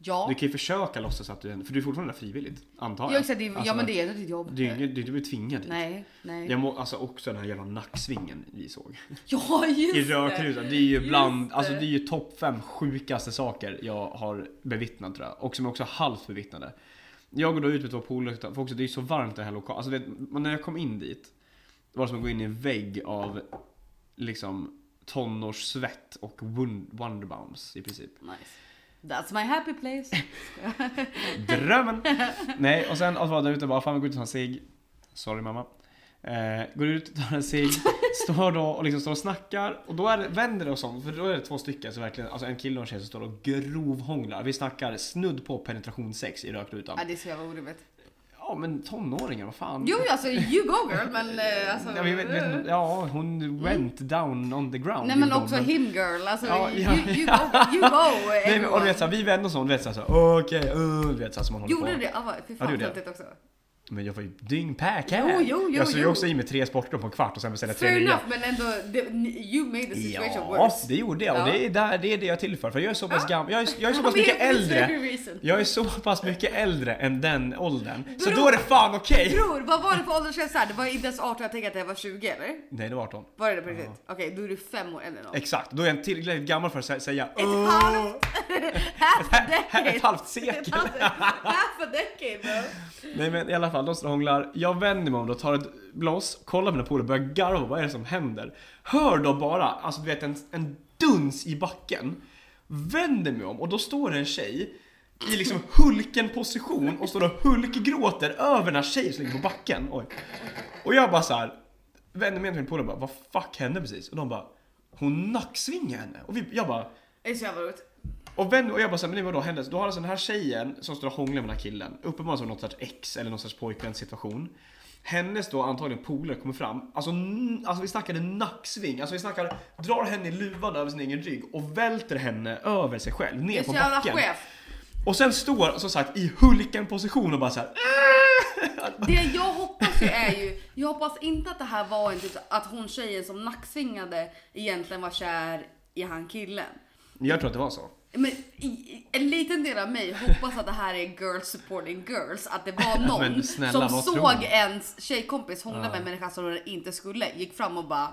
Ja. Du kan ju försöka låtsas att du är för du är fortfarande frivilligt, antar jag. Ja, exakt, det, ja Alltså, men det är ditt jobb. Du är inte tvingad dit. Nej, nej. Jag må, alltså också den här jävla nacksvingen vi såg. Ja, just I rökrutan. Det är ju bland, det. alltså det är ju topp fem sjukaste saker jag har bevittnat tror jag. Och som jag också halvt bevittnade. Jag går då ut med två polare, för också det är ju så varmt i den här lokalen. Alltså det, när jag kom in dit, det var som att gå in i en vägg av liksom tonårssvett och won- wonderbombs i princip. Nice. That's my happy place. Drömmen! Nej, och sen att vara där ute och bara, fan vi går ut och tar en cigg. Sorry mamma. Eh, går ut, tar en cigg, står då och liksom står och snackar och då är det, vänder det och sånt, för då är det två stycken som verkligen, alltså en kille och en tjej som står och grovhånglar. Vi snackar snudd på penetrationssex i rökrutan. ja, det är så jävla orimligt. Ja men tonåringar, vad fan. Jo, alltså you go girl, men eh, alltså. Ja, men jag vet, inte- ja hon went down on the ground. Nej men gjorde hon, också him girl, alltså Ja, you, ja, you, ja. go, you go Nej, men, och everyone. du vet såhär, vi vände oss om, du vet såhär, så, okej, uh, du vet såhär som man håller Gjorde på. du det? Ah, vad- fy Ja, fan det gjorde jag. töntigt också. Men jag var ju dyngpack här. Jo, jo, jo, jag såg ju också i mig tre sportdrycker på en kvart och sen beställde tre Fair nya. enough, men ändå, you made the situation Ja, worse. det gjorde jag och Ja. det är, där, det är det jag är till för. Jag är så pass Ja. gammal, jag är, jag är så pass mycket äldre. Jag är så pass mycket äldre än den åldern. Så Bror. då är det fan okej! Bror, vad var det för åldersgräns här? Det var inte ens 18, jag tänker att det var 20 eller? Nej, det var 18. Var det det på riktigt? Okej, då är du fem år äldre än oss. Exakt, då är jag tillräckligt gammal för att sä- säga Ett halvt, half a decade. ett halvt sekel. Half a decade bro. Nej men i alla fall, de står och hånglar. Jag vänder mig om och tar ett blås, kollar mina polare och börjar garva. Vad är det som händer? Hör då bara, alltså du vet en, en duns i backen. Vänder mig om och då står det en tjej i liksom hulken position och står och hulkgråter över den här tjejen som ligger på backen. Oj. Och jag bara så här vänder mig till min polare och bara, vad fuck hände precis? Och de bara, hon nacksvingade henne. Och vi, jag bara, Det är så jävla roligt och, vän, och jag bara såhär, men vadå hände? Då har alltså den här tjejen som står och hånglar med den här killen, uppenbarligen som något sorts ex eller någon sorts pojkväns situation. Hennes då antagligen polare kommer fram, alltså, alltså vi snackade nacksving, alltså vi snackar drar henne i luvan över sin egen rygg och välter henne över sig själv, Det ner på backen. chef. Och sen står som sagt i hulken position och bara såhär Det jag hoppas ju är ju, jag hoppas inte att det här var en typ, att hon tjejen som nacksvingade egentligen var kär i han killen. Jag tror att det var så. Men en liten del av mig hoppas att det här är girls supporting girls. Att det var någon snälla, som såg ens tjejkompis hångla med en människa som den inte skulle. Gick fram och bara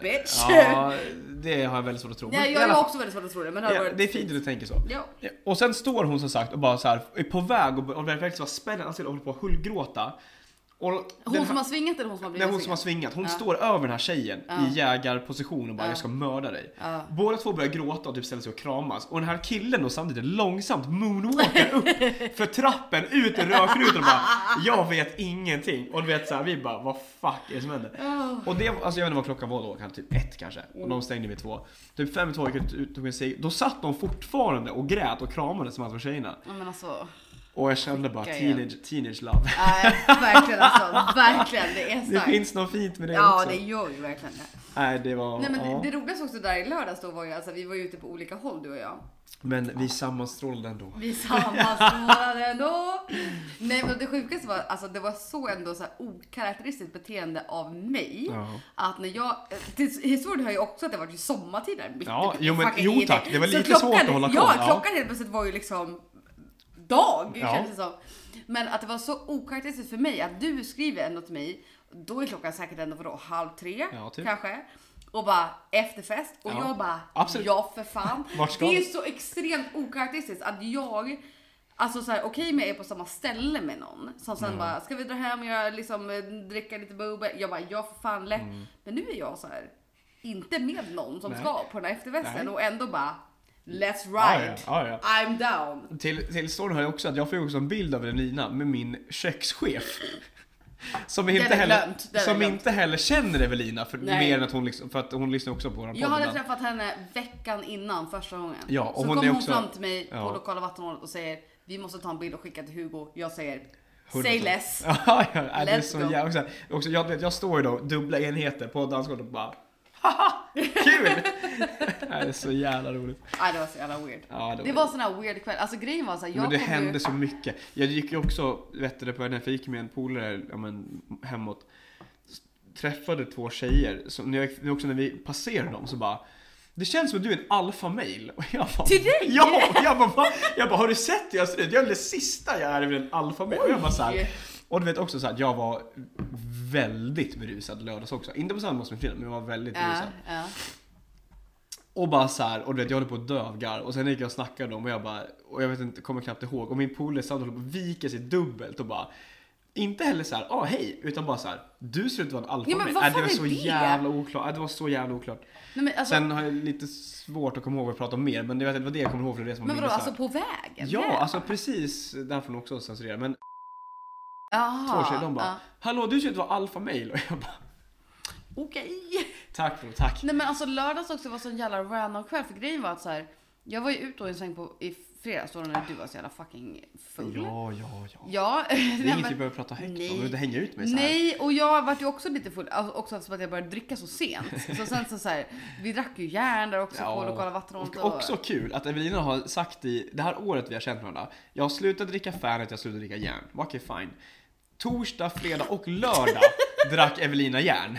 bitch. Ja, det har jag väldigt svårt att tro. I jag har också väldigt svårt att tro det. Men det, Ja, varit det är fint att du tänker så. Ja. Och sen står hon som sagt och bara så här är på väg och, och verkligen var spännande och håller på att hullgråta. Och Hon här- som har svingat eller hon som har Nej, blivit hon som har svingat, hon Ja. står över den här tjejen Ja. i jägarposition och bara Ja. jag ska mörda dig. Båda två börjar gråta och typ ställer sig och kramas. Och den här killen då samtidigt långsamt moonwalkar upp för trappen ut i rökrutan och bara Jag vet ingenting. Och du vet såhär, vi bara vad fuck är det som händer? Och det, alltså jag vet inte vad klockan var då, kanske typ ett kanske. Och de stängde vid två. Typ fem i två gick ut och tog en cigg. Då satt de fortfarande och grät och kramades som alltså tjejerna. Ja, men alltså. Och jag kände bara teenage, teenage love. Nej, verkligen alltså. Verkligen. Det är Det starkt. finns något fint med det Ja, också. det gör ju verkligen det. Nej, det var... Nej, men ja. det, det roligaste också där i lördags då var ju alltså vi var ute på olika håll du och jag. Men vi sammanstrålade ändå. Vi sammanstrålade ändå. Nej men det sjukaste var alltså det var så ändå så här okaraktäristiskt beteende av mig. Ja. Att när jag, historien har ju också att det var ju sommartid där. mitt Ja, jo, men- jo, tack. Det var lite svårt att hålla koll, Ja, ja. klockan helt plötsligt var ju liksom dag Ja. kändes det som. Men att det var så okaraktäristiskt för mig att du skriver ändå till mig, då är klockan säkert ändå vadå, halv tre Ja, typ. kanske. Och bara efterfest och Ja, jag bara absolut. ja för fan. Det är så extremt okaraktäristiskt att jag Alltså såhär okej med är på samma ställe med någon som sen bara ska vi dra hem och göra, liksom, eh, dricka lite bubbel? Jag bara ja för fan lätt. Men nu är jag så här inte med någon som Mm. Nej. ska på den här efterfesten Nej. och ändå bara let's Ja, ride. ja, ja, I'm down. Till, till storyn har jag också att jag får också en bild av Evelina med min kökschef. Som, inte heller, som inte heller känner Evelina för Nej. mer än att hon, liksom, för att hon lyssnar också på våran Jag hade träffat henne veckan innan första gången. Ja, och så hon kom hon också- fram till mig ja. på lokala vattenhålet och säger vi måste ta en bild och skicka till Hugo. Jag säger 100%. say less. Ja, ja, Let's go. jävla... Också, jag, jag står ju då dubbla enheter på dansgolvet och bara Haha! Kul! det är så jävla roligt. Nej det var så jävla weird. Ja, Det var sån här weird kväll. Alltså grejen var så här, jag men det hände ju... så mycket. Jag gick ju också, vet du, på en jag gick med en polare ja, men, hemåt. Träffade två tjejer, som när, jag, också när vi passerade dem så bara det känns som att du är en alfa-mail. Och jag bara, Till dig? Ja! Jag bara, jag bara, har du sett hur jag ser ut? Jag är det sista jag är en alfa-mail. Och jag bara så här. Och du vet också så att jag var väldigt berusad lördags också. Inte på samma som Frida, men jag var väldigt Ja, berusad. ja. Och bara så här, och du vet jag håller på att dö av garv. Och sen gick jag och snackade med dem och jag bara, och jag vet inte, kommer knappt ihåg. Och min polare satt höll på att vika sig dubbelt och bara inte heller så här, ah hej, utan bara så här, du ser ut att vara en alfa Ja, men Äh, det var så det? jävla oklart, äh, det var så jävla oklart. Nej, men alltså, Sen har jag lite svårt att komma ihåg vad jag pratade om mer, men det var det jag kommer ihåg för det som var men vadå, alltså på vägen? Ja, alltså precis, där får nog också censurera. Men Aha, två tjejer, de bara, ja. hallå du ser ut att vara alfa mail och jag bara, Okej. tack bror, tack. Nej men alltså lördags också var sån jävla random kväll för grejen var att så här, jag var ju ute och en sväng på i fredags då när du var så jävla fucking full. Ja, ja, ja. Ja. Det är nej, inget men- vi behöver prata högt om, vi behöver inte hänga ut mig så här. Nej, och jag vart ju också lite full. Alltså också eftersom att jag började dricka så sent. Så sen så, så här, vi drack ju järn där också på lokala vattenhålet. Och också kul att Evelina har sagt i det här året vi har känt varandra. Jag har slutat dricka Fanet, jag har slutat dricka järn. Okej, fine. Torsdag, fredag och lördag drack Evelina järn.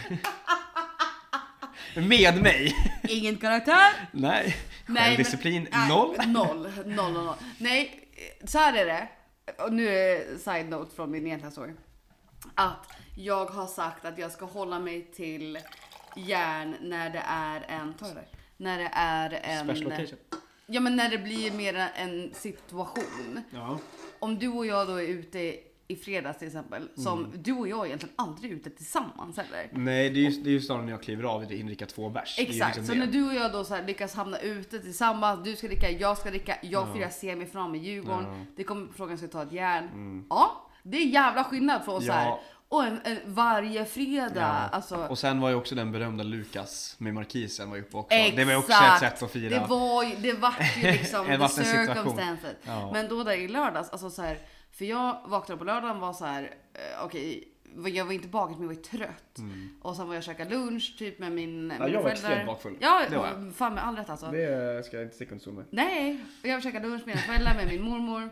Med mig. Ingen karaktär. Nej, Nej, självdisciplin men- nej, noll. Noll, noll, noll, noll. Nej, så här är det. Och nu är det side note från min egentliga story. Att jag har sagt att jag ska hålla mig till järn när det är en, ta det där. När det är en... Special occasion. Ja men när det blir mer en situation. Ja. Om du och jag då är ute i fredags till exempel. Som Mm. du och jag är egentligen aldrig ute tillsammans heller. Nej, det är ju, det är ju snarare när jag kliver av i inrika två bärs. Är Exakt, liksom så när du och jag då så lyckas hamna ute tillsammans, du ska dricka, jag ska dricka, jag firar semifinal med Djurgården, Ja. Mm. det kommer frågan ska ta ett järn. Ja, det är jävla skillnad från så Ja. här. Och en, en, varje fredag, Ja. alltså. Och sen var ju också den berömda Lukas med Markisen var ju uppe också. Exakt. Det var ju också ett sätt att fira. Det var ju, det vart ju liksom the circumstances. Ja. Men då där i lördags, alltså så här, för jag vaknade på lördagen var så här, eh, okej, jag var inte bakis men jag var trött. Och sen var jag och käkade lunch typ med min Mm. jag var extremt bakfull. Ja, Det var jag. fan med all rätt alltså. Det ska jag inte sticka under stol med. Nej, och jag käkade lunch med mina föräldrar, med min mormor.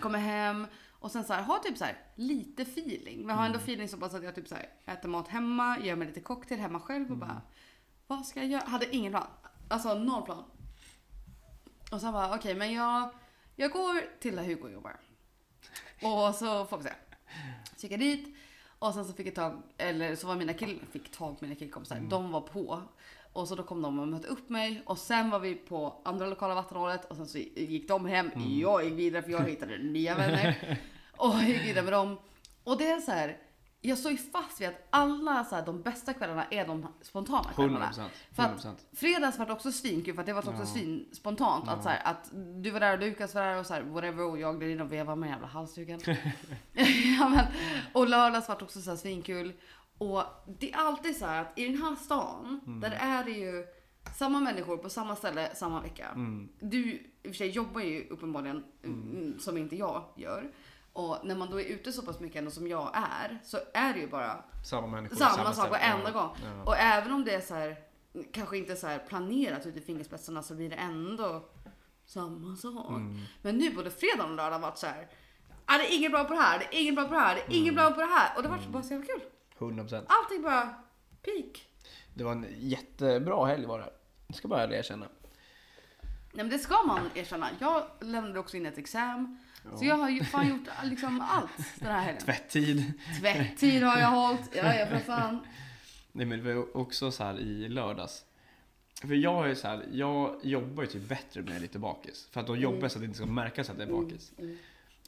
Kommer hem och sen så här, har typ så här lite feeling. Men har ändå feeling så pass att jag typ så här, äter mat hemma, gör mig lite cocktail hemma själv och bara vad ska jag göra? Hade ingen plan. Alltså noll plan. Och sen bara okej, men jag, jag går till där Hugo jobbar. Och så får vi se. Så gick jag dit och sen så fick jag tag, eller så var mina kill, fick tag på mina killkompisar. De var på. Och så då kom de och mötte upp mig och sen var vi på andra lokala vattenhålet och sen så gick de hem. Jag gick vidare för jag hittade nya vänner. Och jag gick vidare med dem. Och det är så här. Jag står ju fast vid att alla så här, de bästa kvällarna är de spontana kvällarna. 100%. För att 100%. fredags var det också svinkul för att det var också Ja. svin spontant. Att, så här, att du var där och Lukas var där och så här, whatever och jag gled in och vevade med jävla halsduken. ja, men, och lördags var det också så här svinkul. Och det är alltid så här att i den här stan, Mm. där är det ju samma människor på samma ställe samma vecka. Mm. Du i och för sig jobbar ju uppenbarligen mm, som inte jag gör. Och när man då är ute så pass mycket ändå som jag är, så är det ju bara Samma människor. samma, sak ställe. varenda gång. Ja. Och även om det är så här, kanske inte så planerat ut i fingerspetsarna så blir det ändå samma sak. Mm. Men nu både fredag och lördag varit så här. Ah, det är ingen bra på det här, det är ingen bra på det här, det är ingen Mm. bra på det här. Och det var bara så jävla kul. 100%. Allting bara peak. Det var en jättebra helg var det. Jag ska bara erkänna. Nej men det ska man erkänna. Jag lämnade också in ett exam. Så jag har ju fan gjort liksom allt den här helgen. Tvättid. Tvättid har jag hållit. Ja, ja för fan. Nej men det var också så här i lördags. För jag är så här, jag jobbar ju typ bättre när jag är lite bakis. För att då jobbar jag så att det inte ska märkas att jag är bakis. Mm.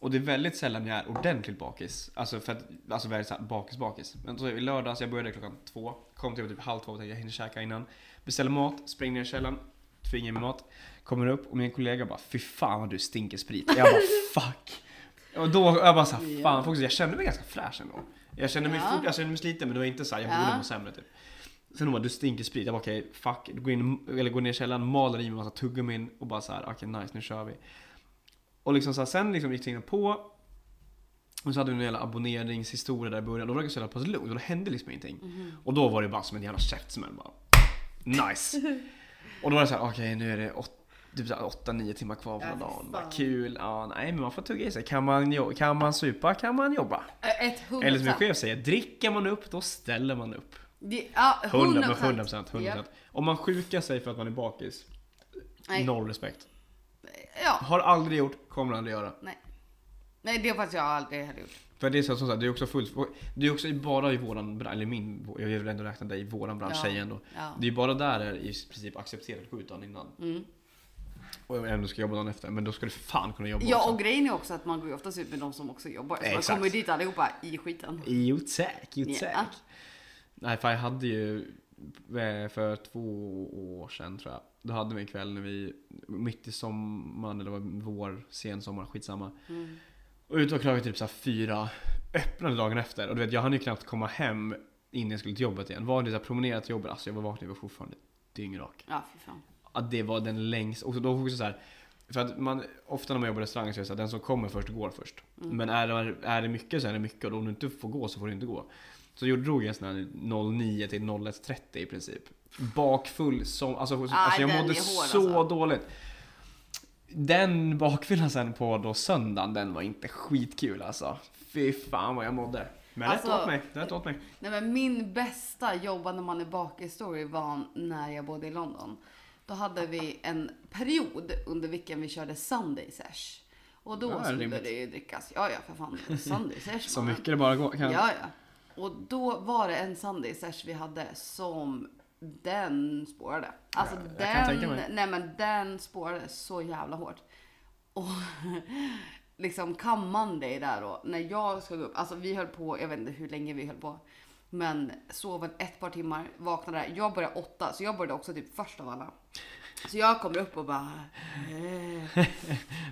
Och det är väldigt sällan jag är ordentligt bakis. Alltså för att, alltså väldigt så här bakis bakis. Men så i lördags, jag började klockan två. Kom till typ halv två och tänkte jag hinner käka innan. Beställer mat, springer ner i källaren. Tvingar mig mat. Kommer upp och min kollega bara fy fan vad du stinker sprit. Jag bara fuck. Och då jag bara såhär, Ja. fan också, jag kände mig ganska fräsch ändå. Jag kände mig, Ja. fort, jag kände mig sliten men det var inte såhär, jag Ja. borde må sämre typ. Sen hon bara, du stinker sprit. Jag bara okej, fuck. Går, in, eller går ner i källaren, maler i mig en massa tuggummin och bara så här, okej nice, nu kör vi. Och liksom så här, sen liksom gick tiden på. Och så hade vi en jävla abonneringshistoria där i början. Då var det så jävla pass lugnt och då hände liksom ingenting. Och då var det bara som en jävla käftsmäll bara. Nice! och då var det så här, okej nu är det åt, typ 8-9 timmar kvar på Ja, dagen. Fan. kul. Ja, nej men man får tugga i sig. Kan man, kan man supa kan man jobba. Eller som min chef säger, dricker man upp då ställer man upp. Det- Ja, 100 hundra men 100 procent. procent. 100 Om man sjukar sig för att man är bakis, Nej. noll respekt. Ja, Har aldrig gjort, kommer aldrig göra. nej. Nej, det faktiskt jag aldrig heller gjort. För det är så som sagt, det är också fullt, det är också bara i våran bransch, eller min, jag vill ändå räkna dig i våran bransch Ja. tjej ändå. Ja. Det är ju bara där det är i princip accepterat att gå ut dagen innan. Mm. Och ändå ska jobba dagen efter, men då ska du fan kunna jobba Ja, också. och grejen är också att man går ju oftast ut med de som också jobbar. Så man Exakt. kommer ju dit allihopa i skiten. Jo tack, jo tack. Nej för jag hade ju eh, för två år sedan tror jag. Då hade vi en kväll när vi, mitt i sommaren eller var vår, sen sommar, skitsamma. Mm. Och ute och klagade typ så fyra, öppnade dagen efter. Och du vet jag hann ju knappt komma hem innan jag skulle till jobbet igen. Var det så här promenerat till jobbet, alltså jag var vaken, jag var fortfarande dyngrak. Ja, fy fan. Att det var den längst, och då också så här. För att man, ofta när man jobbar i restaurang så är det så att den som kommer först går först. Men är det, är det mycket så är det mycket och om du inte får gå så får du inte gå. Så jag drog jag en sån här 09 till 01.30 i princip. Bakfull som, alltså, alltså jag den mådde är hård, så alltså. dåligt. Den bakfyllan sen på då söndagen, den var inte skitkul alltså. Fy fan vad jag mådde. Men rätt Alltså- åt mig, rätt åt mig. Nej, men min bästa jobba när man är bakis-story var när jag bodde i London. Då hade vi en period under vilken vi körde Sunday Sesh. Och då Ja, skulle rimligt. det ju drickas. Ja, ja, för fan. Sunday Sesh. Så mycket det bara går. Kan. Ja, ja. Och då var det en Sunday Sesh vi hade som den spårade. Alltså Ja, den, nej men den spårade så jävla hårt. Och liksom come Monday där då, när jag ska gå upp, alltså vi höll på, jag vet inte hur länge vi höll på. Men sov ett par timmar, vaknade. Jag började åtta, så jag började också typ först av alla. Så jag kommer upp och bara... Eh.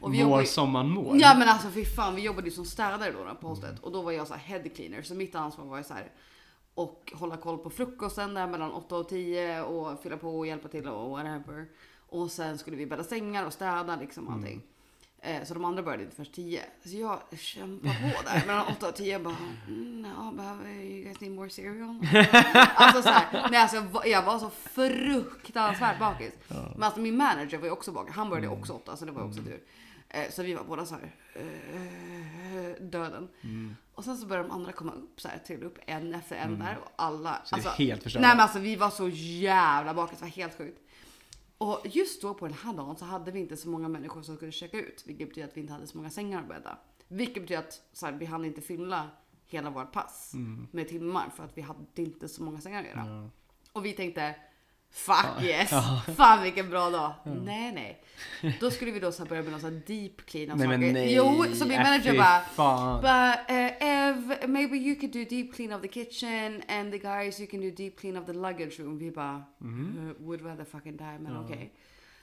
Och vi Vår ju- sommaren mår. Ja men alltså fy fan, vi jobbade ju som städare då på hostet och då var jag så här head cleaner så mitt ansvar var ju så här och hålla koll på frukosten där mellan 8 och 10 och fylla på och hjälpa till och whatever. Och sen skulle vi bädda sängar och städa liksom allting. Eh, Så de andra började inte först 10. Så jag kämpade på där mellan 8 och 10 jag bara mm, ja, behöver you guys need more cereal? alltså så här, nej, alltså, jag var- jag var så fruktansvärt bakis. Men alltså min manager var ju också bakis. Han började också 8 så det var ju också tur. Eh, Så vi var båda så här eh, döden. Och sen så började de andra komma upp så här, trilla upp en efter en där och alla. Så är helt förstört. Nej men alltså vi var så jävla bakis, det var helt sjukt. Och just då på den här dagen så hade vi inte så många människor som skulle checka ut. Vilket betyder att vi inte hade så många sängar att bädda. Vilket betyder att så här, vi hann inte fylla hela vårt pass med timmar för att vi hade inte så många sängar att göra. Ja. Och vi tänkte Fuck yes! Fan vilken bra dag! Nej nej. Då skulle vi då så börja med någon så här deep clean av Nej men saker. nej. Jo, så min Äh, manager bara fan. But uh, Ev, maybe you could do deep clean of the kitchen and the guys you can do deep clean of the luggage room. Vi bara Mhm. uh, would rather fucking die men okej.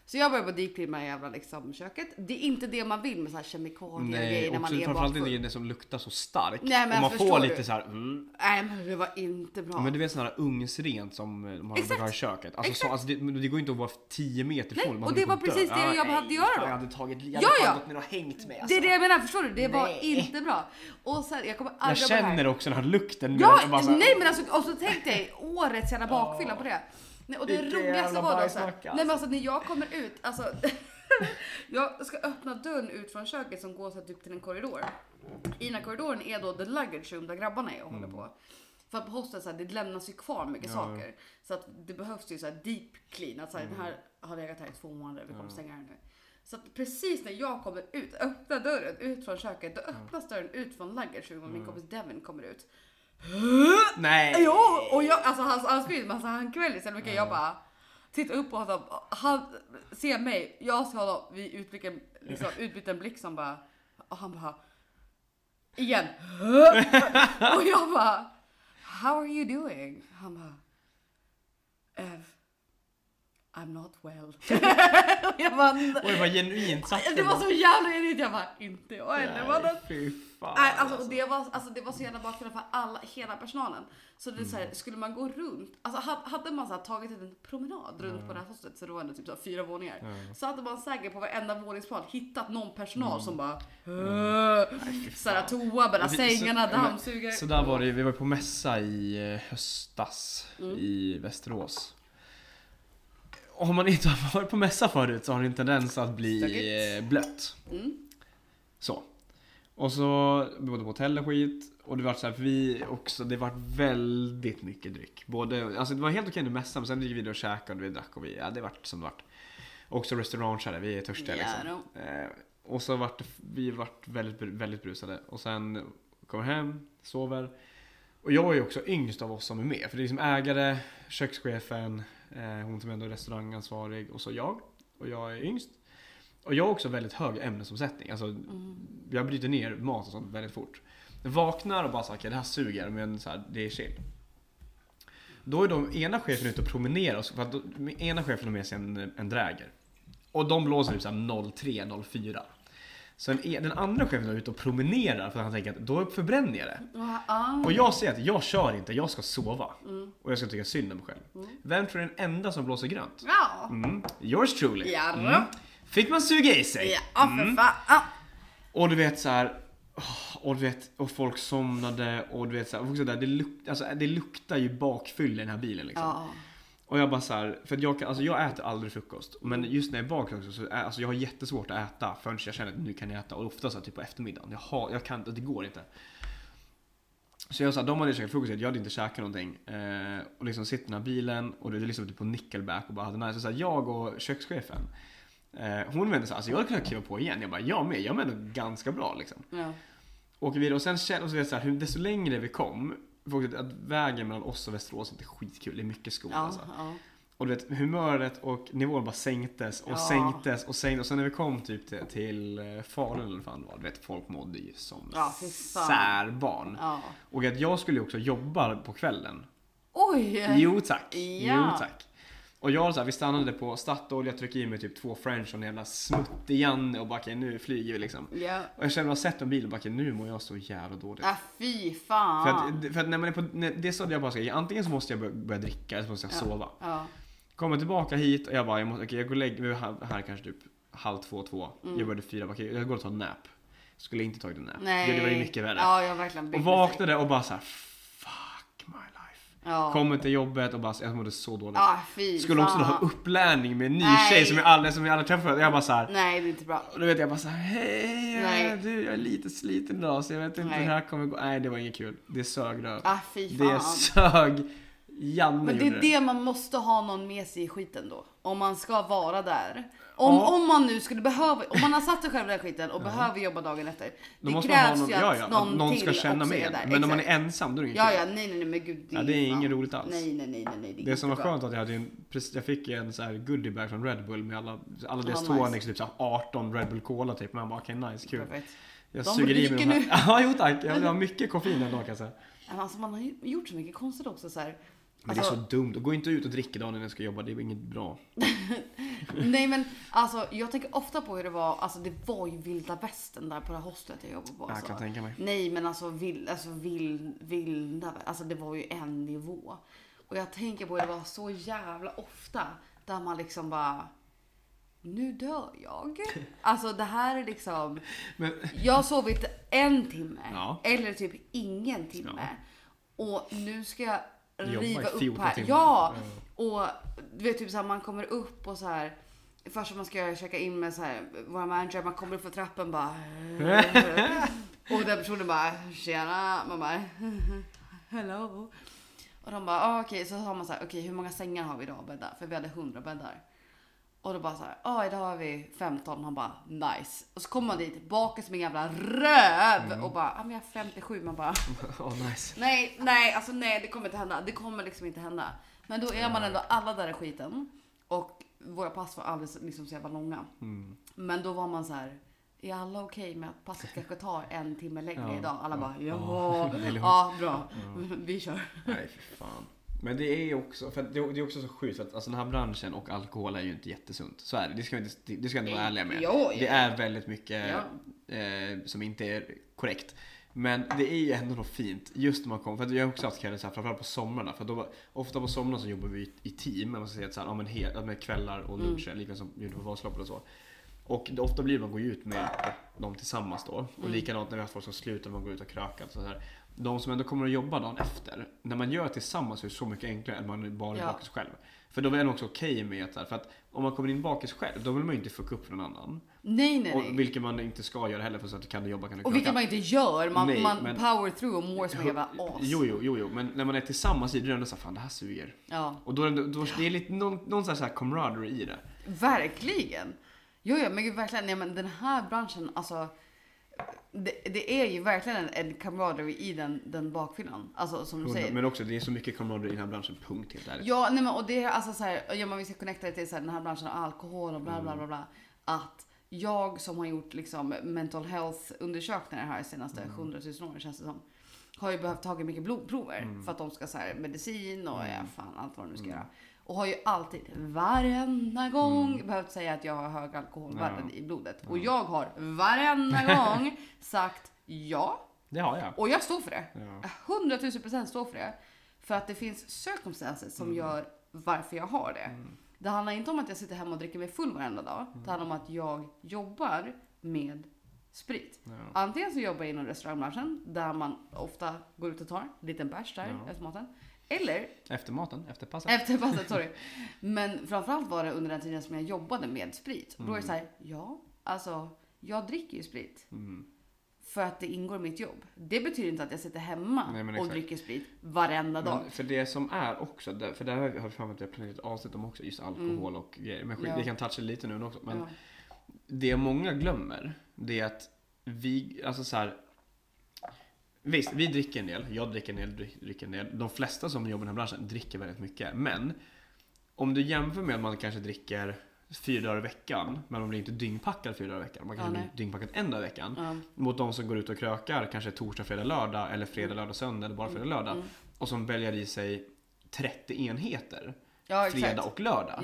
Så jag började på deep clean med jävla liksom köket. Det är inte det man vill med så här kemikalier och Nej, grejer när man är framförallt bakfull. inte det som luktar så starkt. Nej, men och man förstår får du? lite så här. Mm. Nej men det var inte bra. Men du vet sådana här ugnsrent som eh, de har Exakt. brukar ha i köket. Alltså, så, alltså det, det går inte att vara 10 meter Nej, ifrån. Man och det var att dö. precis det jag nej, behövde göra då. Jag hade tagit, jag Ja, hade ja. gått ner och hängt med. Det Alltså. är det jag menar, förstår du? Det var Nej. inte bra. Och sen, jag kommer jag aldrig det här. känner också den här lukten. Ja, Jag bara här, nej men alltså, och så tänk dig årets jävla bakfylla på det. Nej, och det roligaste var då så här, bajsmacka, nej men alltså när jag kommer ut, alltså jag ska öppna dörren ut från köket som går så här, typ till en korridor. I den här korridoren är då the luggage room där grabbarna är och håller på. För att på hostet så här, det lämnas ju kvar mycket Mm. Ja. saker. Så att det behövs ju så här deep clean. Att så här, den här har legat här i två månader, vi kommer stänga den nu. Så att precis när jag kommer ut, öppnar dörren ut från köket, då öppnas dörren ut från luggage room och min kompis Devin kommer ut. Nej. Jo, och jag, alltså han, han skryter men alltså, han kväljer så mycket. Jag bara tittar upp på honom. Han ser mig, jag ser honom. Vi utbyter, liksom, utbyter en blick som bara, och han bara igen. och jag bara How are you doing? Han bara Ev, I'm not well. och jag bara, Oj vad genuint sagt. det var så jävla genuint. Jag bara, inte jag heller. mannen." Nej, Fy fan. Nej, alltså, och det, var, alltså, det var så jävla bakfylla för alla, hela personalen. Så det är så Mm. här, skulle man gå runt, alltså ha- hade man så här, tagit en promenad runt på det här hostet så det var ändå typ så här, fyra våningar. Så hade man säkert på varenda våningsplan hittat någon personal som bara "Åh", så här, toa, Mm. Så- sängarna, dammsugare. Så där var det vi var på mässa i eh, höstas Mm. i Västerås. Om man inte har varit på mässa förut så har det en tendens att bli eh, blött. Mm. Så. Och så, vi bodde på hotell och skit. Och det var så här, för vi också, det var väldigt mycket dryck. Både, alltså det var helt okej under mässan men sen gick vi och käkade och vi drack och vi, ja det vart som det vart. Också restaurangkärre, vi är törstiga liksom. Eh, och så vart vi vart väldigt, väldigt brusade. Och sen kommer hem, sover. Och jag är också yngst av oss som är med. För det är liksom ägare, kökschefen, eh, hon som ändå är restaurangansvarig och så jag. Och jag är yngst. Och jag har också väldigt hög ämnesomsättning. Alltså, Mm. jag bryter ner mat och sånt väldigt fort. Jag vaknar och bara såhär, okay, det här suger men så här, det är chill. Då är de ena chefen ute och promenerar, för att då, ena chefen har med sig en, en dräger. Och de blåser såhär 03-04. Så den, e- den andra chefen är ute och promenerar för att han tänker att då förbränner jag det. Ah. Och jag säger att jag kör inte, jag ska sova. Mm. Och jag ska tycka synd om mig själv. Vem tror du är den enda som blåser grönt? Ja. Mm. Yours truly. Ja. Mm. Fick man suga i sig. Ja, för fan. Ah. Och du vet så här. Och du vet, och folk somnade och du vet så här, och också där, det, luk, alltså, det luktar ju bakfyll i den här bilen liksom. Ja. Och jag bara så här, för jag, kan, alltså jag äter aldrig frukost. Men just när jag är bakis också så alltså jag har jättesvårt att äta förrän jag känner att nu kan jag äta. Och ofta så här, typ på eftermiddagen. Jag, har, jag kan det går inte. Så jag sa, de hade käkat frukost, jag hade inte käkat någonting. Eh, och liksom sitter i den här bilen och det är liksom typ på nickelback och bara hade nice. Så, så här, jag och kökschefen, eh, hon vände sig, alltså jag hade kunnat kliva på igen. Jag bara, jag med, jag ändå ganska bra liksom. Ja. Åker vidare och sen känner och så vet jag så här, hur, desto längre vi kom, folk, att vägen mellan oss och Västerås är inte skitkul, det är mycket skog Ja, alltså. ja. Och du vet, humöret och nivån bara sänktes och Ja. sänktes och sänktes. Och sen när vi kom typ till, till eh, Falun eller vad fan var, du vet folk mådde ju som Ja, särbarn. ja. Och att jag skulle ju också jobba på kvällen. Oj! Jo tack, Ja. jo tack. Och jag så här, vi stannade på Statoil, jag tryckte i mig typ två french och en jävla smuttig Janne och bara okej, nu flyger vi liksom. Ja. Och jag kände att jag sett en bil och bara okej, nu mår jag så jävla dåligt. Ah, fy För fan. att, för att när man är på, när, det sa jag bara så här, antingen så måste jag börja, börja dricka eller så måste jag Ja. sova. Ja. Kommer tillbaka hit och jag bara, jag måste, okej jag går och lägger mig här, här kanske typ halv två, två. Mm. Jag började fyra, bara, okej jag går och tar en nap. Skulle inte tagit en nap. Nej. Det, det var ju mycket värre. Ja, jag verkligen och vaknade och bara så här, fuck my life. sig. Ja. Kommer till jobbet och bara, jag mådde så dåligt. Ah, fy Skulle också då ha upplärning med en ny Nej. tjej som jag aldrig, som jag aldrig träffat. Jag bara så här, Nej, det är inte bra. och då vet jag bara så här, hej Nej. du jag är lite sliten idag så jag vet inte Nej. hur det här kommer gå. Nej det var inget kul. Det sög röv. Ah, fy fan. Det sög. Janne Men det gjorde är det man måste ha någon med sig i skiten då. Om man ska vara där. Om, Ja. om man nu skulle behöva, om man har satt sig själv i den skiten och behöver jobba dagen efter. Då det måste man ha krävs någon, ju ja, att ja, någon, att någon ska till känna också är med. där. Men om man är ensam då är det inget Ja, kul. ja, nej, nej, nej, men gud. Ja, det är inget roligt alls. Nej, nej, nej, nej, nej. Det som var skönt var att jag hade en, precis- jag fick en så här goodiebag från Red Bull med alla, alla deras Ja, tonics, nice. typ så här 18 Red Bull Cola typ. Man bara okej nice, kul. Perfekt. Jag De suger i mig de här. nu. Ja jo tack, jag har mycket koffein den dagen kan jag säga. Men Alltså man har ju gjort så mycket konstigt också så här. Men det är Alltså, så dumt, gå inte ut och dricka dagen innan jag ska jobba, det är inget bra. Nej men alltså jag tänker ofta på hur det var, alltså det var ju vilda västern där på det här hostlet jag jobbade på. Jag Alltså. kan tänka mig. Nej men alltså, vild, alltså vild, vilda, alltså det var ju en nivå. Och jag tänker på det var så jävla ofta där man liksom bara nu dör jag. Alltså det här är liksom, Men, jag har sovit en timme Ja. eller typ ingen timme. Och nu ska jag riva upp 14 här. timmar. Ja! Och du vet typ så här, man kommer upp och så här. Först man ska checka in med så här, våra manager, man kommer upp för trappen bara. och den personen bara tjena. Man bara hello. Och de bara ah, okej så har man så här okej hur många sängar har vi idag att bädda? För vi hade 100 bäddar. Och då bara så här, ja idag har vi 15. Han bara nice. Och så kommer man dit bakis som en jävla röv och bara, ja men jag har 57. Man bara oh, nice. nej, nej, alltså nej det kommer inte hända. Det kommer liksom inte hända. Men då är man ändå alla där i skiten. Och våra pass var alldeles liksom så jävla långa. Mm. Men då var man så här. Är alla okej med att passet kanske tar en timme längre Ja, idag? Alla ja, bara ja, ja, ja bra, vi kör. Nej fy fan. Men det är också, för det är också så sjukt för att alltså, den här branschen och alkohol är ju inte jättesunt. Så är det, det ska vi inte, det ska vi inte vara ärliga med. Jo, jo. Det är väldigt mycket Ja. eh, som inte är korrekt. Men det är ju ändå något fint just när man kommer, för att jag har också haft kvällar så här, framförallt på somrarna. För då, ofta på somrarna så jobbar vi i, team, man ska säga att så här, ja, men hel, med kvällar och Mm. luncher, lika som vi gjorde på Vasaloppet och så. Och det, ofta blir man går ut med dem tillsammans då. Och Mm. likadant när vi har folk som slutar, man går ut och krökar. Så här. De som ändå kommer att jobba dagen efter, när man gör det tillsammans så är det så mycket enklare än man bara är Ja. bakis själv. För då är det också okej med att, så för att om man kommer in bakis själv, då vill man ju inte fucka upp någon annan. Nej, nej, Och, nej. vilket man inte ska göra heller för så att kan du jobba kan du Och vilket kröka. man inte gör. Man, Nej, man men- power through och mår som en jävla as. Jo, jo, jo, jo, men när man är tillsammans i det, då är det ändå så fan det här suger. Ja, Och då det, då, det är lite någon, någon sån här camaraderie i det. verkligen. Jo, ja, men gud, verkligen. Nej, men den här branschen, alltså. Det, det är ju verkligen en, en camaraderie i den, den bakfyllan. Alltså som du säger. Men också, det är så mycket camaraderie i den här branschen, punkt helt ärligt. Ja, nej men och det är alltså så här, ja men vi ska connecta det till så här, den här branschen av alkohol och bla bla bla bla. Att jag som har gjort liksom mental health undersökningar här de senaste 100 000 åren känns det som. Har ju behövt ta mycket blodprover för att de ska så här medicin och ja, fan allt vad de nu ska göra. Och har ju alltid, varenda gång, behövt säga att jag har höga alkoholvärden i blodet. Och jag har varenda gång sagt ja. Det har jag. Och jag står för det. Ja. 100 000 procent står för det. För att det finns circumstances som gör varför jag har det. Det handlar inte om att jag sitter hemma och dricker mig full varenda dag. Det handlar om att jag jobbar med sprit. Ja. Antingen så jobbar jag inom restaurangbranschen där man ofta går ut och tar en liten bärs där Ja. efter maten. Eller Efter maten, efter passet. efter passet, sorry. Men framförallt var det under den tiden som jag jobbade med sprit. Och då är det så här, ja, alltså jag dricker ju sprit. Mm. För att det ingår i mitt jobb. Det betyder inte att jag sitter hemma Nej, och dricker sprit varenda dag. Men för det som är också, för där har vi för mig att har planerat avsnitt om också, just alkohol och grejer. Men skit, Mm. Ja. vi kan toucha lite nu också. Men ja. det många glömmer, det är att vi, alltså så här. Visst, vi dricker en del. Jag dricker en del, dricker en del. De flesta som jobbar i den här branschen dricker väldigt mycket. Men om du jämför med att man kanske dricker fyra dagar i veckan, men man blir inte dyngpackad fyra dagar i veckan. Man kanske Ja, blir dyngpackad en dag i veckan. Ja. Mot de som går ut och krökar kanske torsdag, fredag, lördag eller fredag, lördag, söndag eller bara fredag, lördag. Mm. Och som väljer i sig 30 enheter ja, fredag och lördag.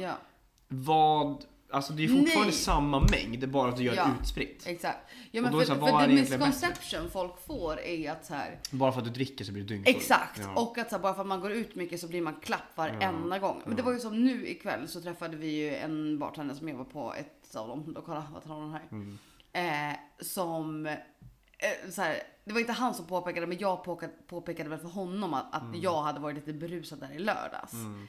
Vad, alltså det är fortfarande Nej. samma mängd, det är bara att du gör Ja. det utspritt. exakt. Ja, Och men då är för, det här, för det misconception folk får är att så här, Bara för att du dricker så blir du dyngfull. Exakt! Ja. Och att så här, bara för att man går ut mycket så blir man klapp varenda gång. Men det Ja. var ju som nu ikväll så träffade vi ju en bartender som jobbar på ett av dem. Då kolla vad tar hon här. Mm. Eh, som, eh, så här, det var inte han som påpekade men jag påpekade, påpekade väl för honom att, att jag hade varit lite berusad där i lördags. Mm.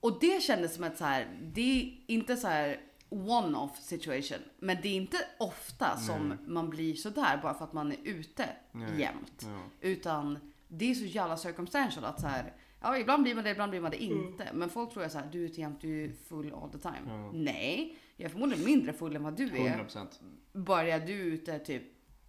Och det kändes som att så här, det är inte så här one-off situation. Men det är inte ofta som man blir sådär bara för att man är ute Nej. jämt. Ja. Utan det är så jävla circumstantial att så här, ja ibland blir man det, ibland blir man det Mm. inte. Men folk tror jag så här, du är ute jämt, du är full all the time. Ja. Nej, jag är förmodligen mindre full än vad du är. 100%. Bara du är ute typ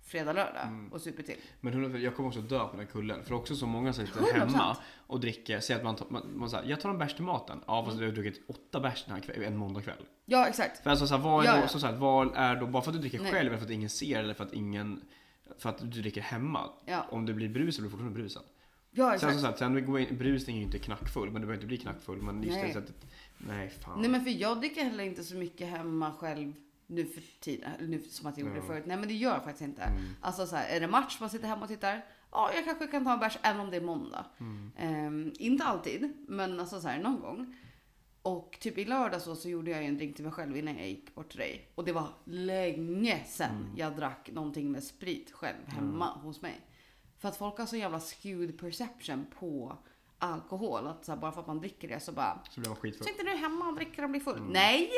fredag, lördag Mm. och super till. Men 100%, jag kommer också dö på den kullen. För också så många som sitter 100%. hemma och dricker, säger att man, man, man säger, jag tar en bärs till maten. Ja fast du har druckit åtta bärs den här kväll, en måndagkväll. Ja exakt. För alltså så här, vad är Ja, då, ja. så här, vad är då, bara för att du dricker Nej. själv eller för att ingen ser eller för att ingen, för att du dricker hemma. Ja, Om du blir brusad blir du fortfarande brusad. ja Sen exakt. så, så här, sen går in, är ju inte knackfull, men du behöver inte bli knackfull. Men just Nej. det sättet, nej fan. Nej men för jag dricker heller inte så mycket hemma själv nu för tiden. Nu som att jag gjorde det förut. Nej men det gör jag faktiskt inte. Mm. Alltså så här, är det match man sitter hemma och tittar? Ja, jag kanske kan ta en bärs även om det är måndag. Mm. Ehm, inte alltid, men alltså så här någon gång. Och typ i lördag så, så gjorde jag en drink till mig själv innan jag gick bort till dig. Och det var länge sedan Mm. jag drack någonting med sprit själv hemma hos mig. För att folk har så jävla skewed perception på alkohol. Att så här, bara för att man dricker det så bara, Så blir man skitfull. sitter du hemma och dricker och blir full? Nej!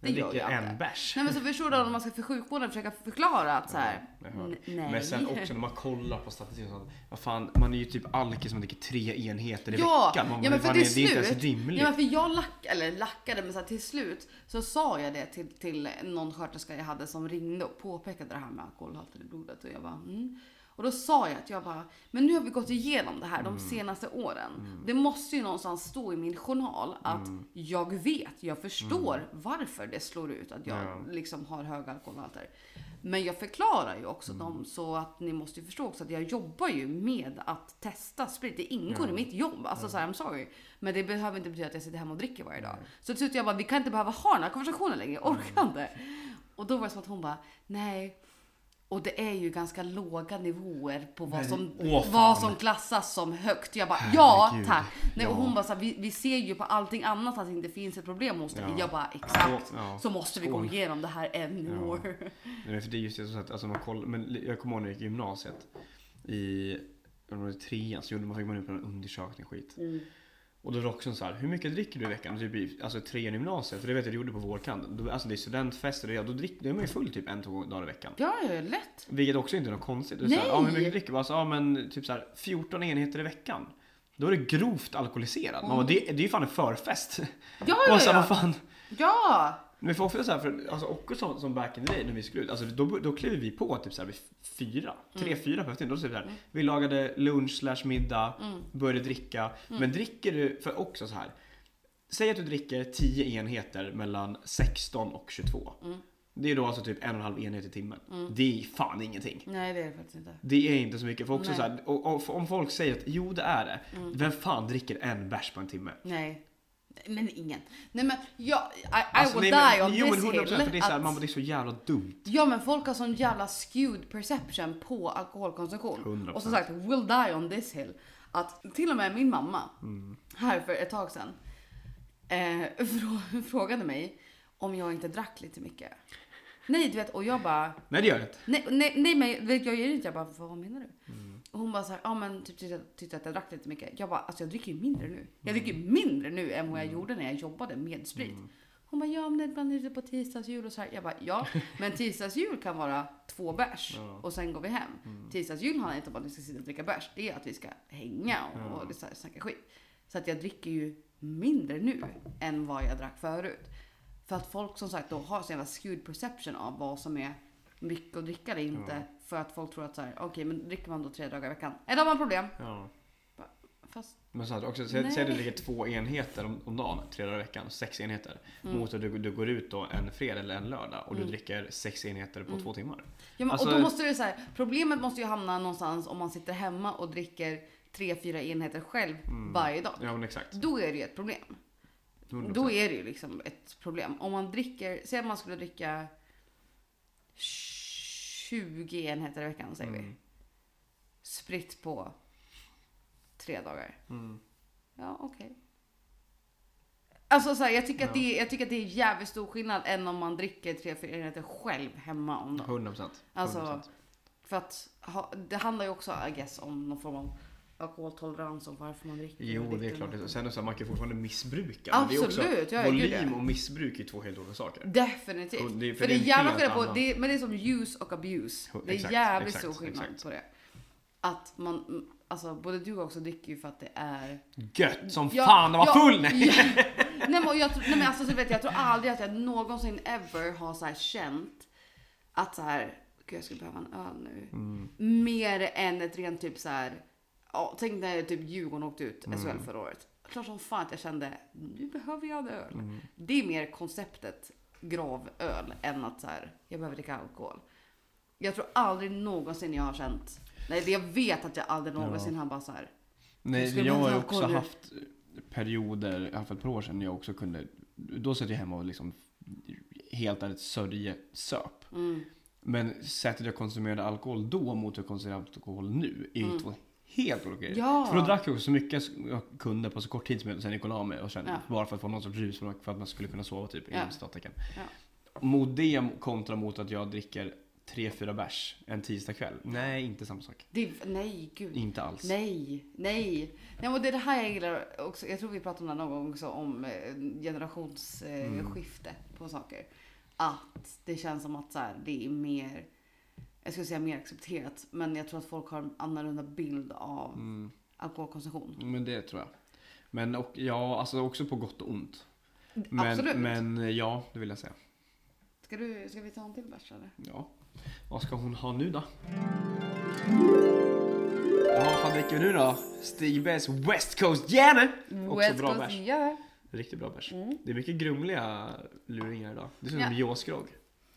Det gör jag en inte. bärs. Nej men så förstår du om man ska för sjukvården försöka förklara att så här, nej. Men sen också när man kollar på statistiken, så vad fan, man är ju typ alkis som dricker tre enheter i Ja, veckan. Man, ja men för fan, till är- det är inte ens slut, rimligt. ja men för jag lack, eller lackade men så här, till slut så sa jag det till, till någon sköterska jag hade som ringde och påpekade det här med alkoholhalten i blodet och jag bara mm. Och då sa jag att jag bara, men nu har vi gått igenom det här Mm. de senaste åren. Det måste ju någonstans stå i min journal att Mm. jag vet, jag förstår varför det slår ut att jag Ja. liksom har höga alkoholhalter. Men jag förklarar ju också Mm. dem så att ni måste ju förstå också att jag jobbar ju med att testa sprit. Det ingår i mitt jobb. Alltså så här, I'm sorry. Men det behöver inte betyda att jag sitter hemma och dricker varje dag. Så till slut jag bara, vi kan inte behöva ha den här konversationen längre. Jag orkar inte. Och då var det som att hon bara, nej. Och det är ju ganska låga nivåer på vad som, åh, vad som klassas som högt. Jag bara, ja Herregud. tack. Nej, och Ja. hon bara, så här, vi, vi ser ju på allting annat att det inte finns ett problem hos dig. Ja. Jag bara, exakt. Ja. Så måste vi gå Skål. igenom det här ännu Ja. more. Nej, men för det är just det så att alltså, man kollar, men jag kommer ihåg när jag gick i gymnasiet. I jag trean så gjorde man, fick man ut på en undersökning skit. Mm. Och då var det också så här, hur mycket dricker du i veckan? Typ alltså trean i gymnasiet, för det vet jag du gjorde på vårkanten. Alltså det är studentfester och det, då, drick, då är man ju full typ en, två dagar i veckan. Ja, ja, lätt. Vilket också inte är något konstigt. Det är Så här, Nej! ja, hur mycket dricker du? Alltså, ja men typ så här 14 enheter i veckan. Då är det grovt alkoholiserad. Man bara, det, det är ju fan en förfest. Ja, ja, Och så här, ja. vad fan. Ja! Men för ofta så här, för, alltså också som, som back in the day när vi skulle ut, alltså då, då klev vi på typ så här vid fyra, tre, Mm. fyra på eftermiddagen. Då så här, Vi lagade lunch slash middag, Mm. började dricka. Men dricker du, för också så här. Säg att du dricker 10 enheter mellan 16 och 22. Mm. Det är då alltså typ en och en halv enhet i timmen. Det är fan ingenting. Nej, det är det faktiskt inte. Det är inte så mycket. För också Nej. så här, och, och, om folk säger att jo det är det. Vem fan dricker en bärs på en timme? Nej. Men ingen. Nej men jag, I, I Alltså, will nej, die men, on jo, this 100% hill. för det är, så här, att- man, det är så jävla dumt. Ja men folk har sån jävla skewed perception på alkoholkonsumtion. 100%. Och som sagt, will die on this hill. Att till och med min mamma, Mm. här för ett tag sedan, eh, frå- frågade mig om jag inte drack lite mycket. Nej du vet, och jag bara, Nej det gör det inte. nej, nej, nej men jag gör inte. Jag bara, vad menar du? Och hon bara så här, ja men typ tyckte, tyckte att jag drack lite mycket. Jag bara, alltså jag dricker ju mindre nu. Jag dricker ju mindre nu än vad jag gjorde när jag jobbade med sprit. Hon bara, ja men det är ibland ute på tisdagsjul och så här. Jag bara, ja men tisdagsjul kan vara två bärs Ja. och sen går vi hem. Tisdagsjul handlar inte om att vi ska sitta och dricka bärs. Det är att vi ska hänga och, Ja. och så här, snacka skit. Så att jag dricker ju mindre nu än vad jag drack förut. För att folk som sagt då har så jävla skewed perception av vad som är mycket att dricka eller inte. Ja. För att folk tror att så här, okej men dricker man då tre dagar i veckan, är det man problem. Ja. Fast Men så här, också, säg, säg att du dricker två enheter om, om dagen, tre dagar i veckan, sex enheter. Mm. Mot att du, du går ut då en fredag eller en lördag och du dricker sex enheter på två timmar. Ja, men, Alltså- och då måste det så här, problemet måste ju hamna någonstans om man sitter hemma och dricker tre, fyra enheter själv Mm. varje dag. Ja men exakt. Då är det ju ett problem. 100%. Då är det ju liksom ett problem. Om man dricker, säg att man skulle dricka 20 enheter i veckan säger vi. Mm. Spritt på tre dagar. Mm. Ja, okej. Alltså så här, jag, tycker att Ja. det, jag tycker att det är jävligt stor skillnad än om man dricker tre, fyra enheter själv hemma om dagen. 100 procent. Alltså, För att ha, det handlar ju också I guess om någon form av alkoholtolerans och varför man dricker. Jo, det är klart. det. Sen är så att man kan fortfarande missbruka. men det är Absolut, också, ja, gud, volym ja. och missbruk är två helt olika saker. Definitivt. Och det- för, för det är det är jävla skillnad på, det, men det är som use och abuse. Det är exakt, jävligt exakt, stor skillnad exakt. på det. Att man, alltså både du och också dricker ju för att det är... Gött som Ja, fan, det var ja, full! Nej. Ja. nej, men jag, tror- nej men alltså så vet jag, jag tror aldrig att jag någonsin ever har så här känt att så här, gud jag skulle behöva en öl nu. Mm. Mer än ett rent typ så här, ja, tänk när typ Djurgården åkte ut Mm. SHL förra året. Klart som fan att jag kände, nu behöver jag en öl. Mm. Det är mer konceptet gravöl än att så här, jag behöver dricka alkohol. Jag tror aldrig någonsin jag har känt, nej jag vet att jag aldrig Ja. någonsin har bara så här. Nej, jag har också nu? haft perioder, i alla fall ett par år sedan, när jag också kunde, då satt jag hemma och liksom helt ärligt sörjesöp. Mm. Men sättet jag konsumerade alkohol då mot hur jag konsumerar alkohol nu är ju två helt olika grejer. Ja. För då drack jag också så mycket jag kunde på så kort tid som jag sen gick och la mig och kände, Ja. bara för att få någon sorts rus för att man skulle kunna sova typ, Ja. inom citattecken. Ja. Mot det kontra mot att jag dricker tre fyra bärs en tisdagkväll. Nej, inte samma sak. Det, nej, gud. Inte alls. Nej, nej. nej men det är det här jag gillar också. Jag tror vi pratade om det någon gång också, om eh, generationsskifte Mm. på saker. Att det känns som att så här, det är mer, jag skulle säga mer accepterat, men jag tror att folk har en annorlunda bild av Mm. alkoholkonsumtion. Men det tror jag. Men och, ja, alltså också på gott och ont. Men, Absolut. men ja, det vill jag säga. Ska, du, ska vi ta en till bärs eller? Ja. Vad ska hon ha nu då? Ja, vad fan dricker vi nu då? Stig B's West Coast Janne! Också West bra Coast, bärs. Ja. Riktigt bra bärs. Mm. Det är mycket grumliga luringar idag. Det är som Ja.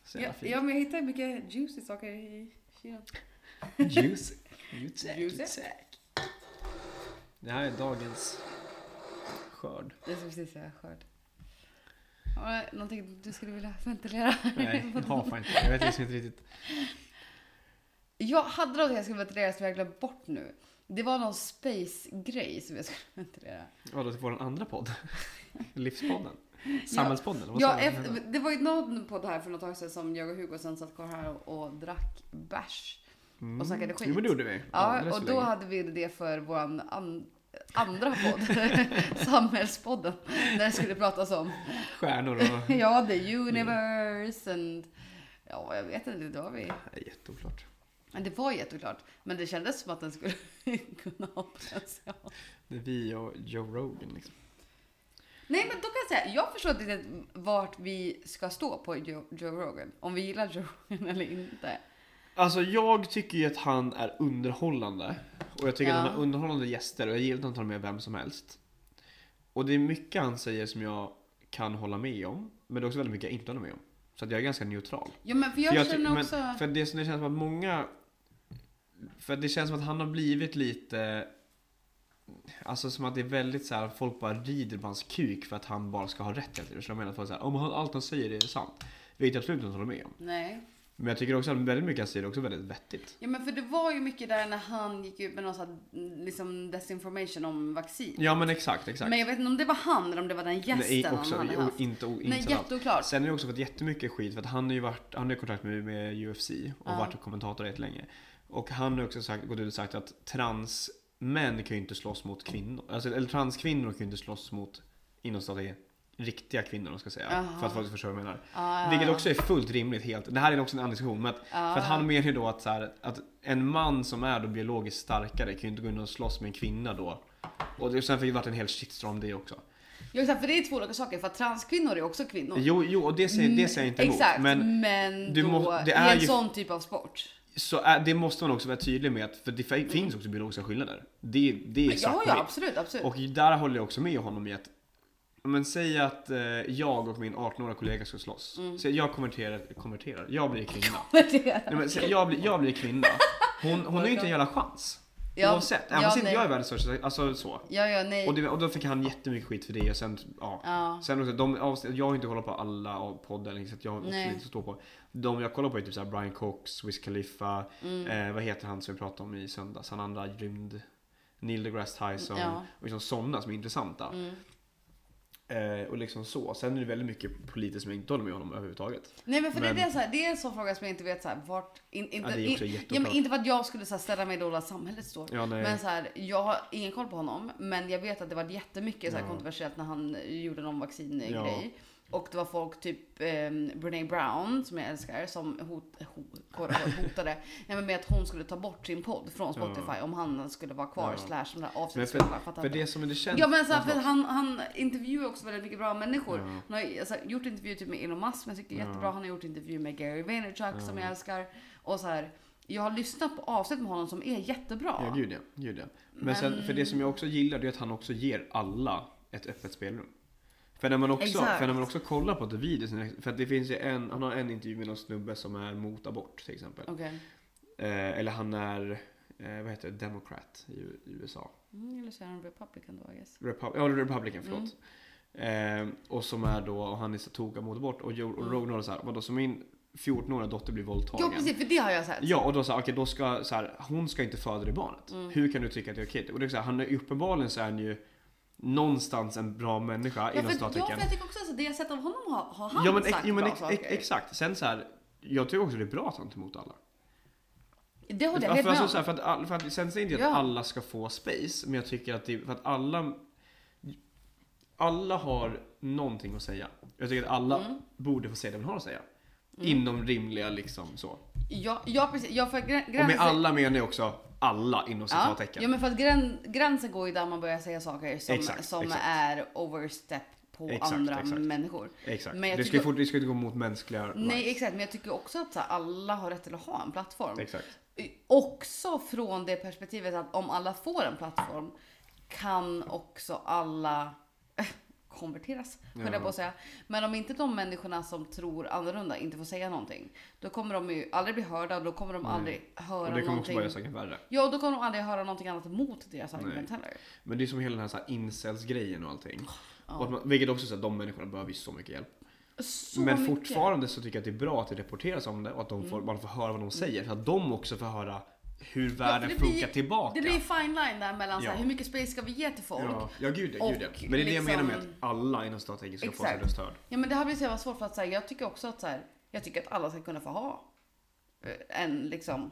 Så Ja, fint. ja, men jag hittar mycket juicy saker i kylen. Juicy. Juicy. Det här är dagens skörd. Det som precis jag skörd. Någonting du skulle vilja ventilera? Nej, jag har inte. Jag vet liksom inte riktigt. Jag hade något jag skulle ventilera som jag glömt bort nu. Det var någon space-grej som jag skulle ventilera. Vadå, till vår andra podd? Livspodden? Samhällspodden? Ja, det var ju någon podd här för något tag sedan som jag och Hugo sen satt kvar här och, och drack bärs. Mm. och snackade skit. Jo, men det gjorde vi. Ja, och då länge. hade vi det för våran an, andra podd, Samhällspodden, där det skulle pratas om Stjärnor och... ja, the universe and ja, jag vet inte, det var vi. Är jätteoklart. Men det var jätteklart, men det kändes som att den skulle kunna ha potential. Det är vi och Joe Rogan liksom. Nej, men då kan jag säga, jag förstår inte riktigt vart vi ska stå på Joe, Joe Rogan. Om vi gillar Joe Rogan eller inte. Alltså jag tycker ju att han är underhållande. Och jag tycker Ja. att han har underhållande gäster och jag gillar att han tar med vem som helst. Och det är mycket han säger som jag kan hålla med om. Men det är också väldigt mycket jag inte håller med om. Så att jag är ganska neutral. Ja, men för jag, För ty- känner men- också... För det, som det känns som att många... För det känns som att han har blivit lite... Alltså som att det är väldigt så här, folk bara rider på hans kuk för att han bara ska ha rätt hela tiden. Så jag menar att folk säger om han, allt han säger är sant. Vilket jag absolut inte håller med om. Nej. Men jag tycker också att väldigt mycket han säger är också väldigt vettigt. Ja, men för det var ju mycket där när han gick ut med någon sån här, liksom desinformation om vaccin. Ja men exakt, exakt. Men jag vet inte om det var han eller om det var den gästen Nej, han också, hade o- haft. inte, inte Nej, jätteoklart. Sen har jag också fått jättemycket skit för att han har ju varit, han har kontakt med, med UFC och Ja. varit kommentator rätt länge. Och han har också sagt, gått ut och sagt att transmän kan ju inte slåss mot kvinnor. Alltså, eller transkvinnor kan ju inte slåss mot, inom staten, riktiga kvinnor om ska säga. Jaha. För att folk ska förstå vad jag menar. Ja, Vilket också är fullt rimligt helt. Det här är också en annan diskussion. Men att, för att han menar ju då att, så här, att en man som är då biologiskt starkare kan ju inte gå in och slåss med en kvinna då. Och det, sen har det varit en hel shitstorm det också. Ja, exakt, för det är två olika saker. För att transkvinnor är också kvinnor. Jo, jo och det säger, det säger jag inte emot. Exakt, Men men, då, må- det i är en ju- sån typ av sport. Så är, det måste man också vara tydlig med. Att, för det fi- finns också biologiska skillnader. Det, det är svart Ja, ja absolut, absolut. Och där håller jag också med honom i att men säg att eh, jag och min 18-åriga kollega ska slåss. Mm. Så jag konverterar, konverterar, jag blir kvinna. Nej, men, så jag, blir, jag blir kvinna. Hon, hon har ju inte en jävla chans. Ja, Oavsett. Även ja, fast inte jag är världens största, alltså så. ja, ja, nej. Och, det, och då fick han jättemycket skit för det och sen, ja. Ja. Sen också, de avsnitt, jag har inte kollat på alla poddar så att jag har också Nej. lite att stå på. De jag kollar på är typ såhär Brian Cox, Wiz Khalifa, Mm. eh, vad heter han som vi pratade om i söndags? Han andra rymd, Neil deGrasse Tyson Ja. och liksom sådana som är intressanta. Mm. Eh, och liksom så. Sen är det väldigt mycket politiskt som jag inte håller med honom överhuvudtaget. Nej men för Men- det, är så här, det är en sån fråga som jag inte vet så här, vart... In, inte, Ja, in, ja, men inte för att jag skulle så här, ställa mig då där samhället står. Ja. Men så här, jag har ingen koll på honom. Men jag vet att det var jättemycket så här, kontroversiellt när han gjorde någon vaccingrej. Ja. Och det var folk, typ eh, Brene Brown, som jag älskar, som hot, hot, hot, hotade nej, med att hon skulle ta bort sin podd från Spotify om han skulle vara kvar. Ja. Slash där Men avsnittsspelare. för, det som är det känns... Ja men så här, Ja, för han, han intervjuar också väldigt mycket bra människor. Ja. Han har alltså, gjort intervjuer typ med Elon Musk som jag tycker är Ja. jättebra. Han har gjort intervjuer med Gary Vaynerchuk som jag älskar. Och så här, jag har lyssnat på avsnitt med honom som är jättebra. Ja, gud ja. Gud ja. Men, Men- sen, för det som jag också gillar det är att han också ger alla ett öppet spelrum. För när man också, Exakt. för när man också kollar på The videos, för att det finns ju en, han har en intervju med någon snubbe som är mot abort till exempel. Okej. Eh, eller han är, eh, vad heter det, Democrat i, i USA. Mm, eller så är han Republican då I guess. Repub- ja, Republican, förlåt. Eh, och som är då, och han är så toga mot abort. Och, Jo- och Rogan har så här, vadå, så min 14-åriga dotter blir våldtagen. Ja precis, för det har jag sett. Ja, och då sa okej då ska så här, hon ska inte föda det barnet. Mm. Hur kan du tycka att det är okej? Och det är så här, han är uppenbarligen så är han ju någonstans en bra människa Ja, inom för, ja, citattecken. för jag tycker också att det jag sett av honom har, har han Ja men, sagt jo, men bra saker. ex, exakt. Sen så här, jag tycker också det är bra att han tar emot alla. Det håller jag med alltså, så här, för att, för att, sen säger jag inte Ja. att alla ska få space, men jag tycker att det, för att alla alla har någonting att säga. Jag tycker att alla Mm. borde få säga det de har att säga. Inom rimliga liksom så. Ja, ja precis. Ja, för grä, Och med alla menar jag också alla inom ja, citattecken. ja, men för att grän, gränsen går ju där man börjar säga saker som, Exakt, som exakt. är overstep på Exakt, andra människor. Exakt. Men det ska, tycker- det ska inte gå mot mänskliga Nej rights. exakt, men jag tycker också att så här, alla har rätt till att ha en plattform. Exakt. Också från det perspektivet att om alla får en plattform kan också alla konverteras, höll jag Ja. på att säga. Men om inte de människorna som tror annorlunda inte får säga någonting, då kommer de ju aldrig bli hörda och då kommer de aldrig höra Och det kommer också någonting. bara göra saken värre. Ja, och då kommer de aldrig höra någonting annat emot deras argument heller. Men det är som hela den här, så här incels-grejen och allting. Ja. Och man, vilket också så att de människorna behöver ju så mycket hjälp. Så Men mycket. fortfarande så tycker jag att det är bra att det rapporteras om det och att de får, man får höra vad de säger. Så att de också får höra hur världen det blir- funkar tillbaka. Det blir fine line där mellan så här, Ja. hur mycket space ska vi ge till folk? Ja, ja gud ja, gud ja. Men det är det jag menar med liksom- att alla inom strategin ska få sin Exakt. röst hörd. Ja men det här blir så jävla svårt för att säga. Jag tycker också att så här, jag tycker att alla ska kunna få ha eh, en liksom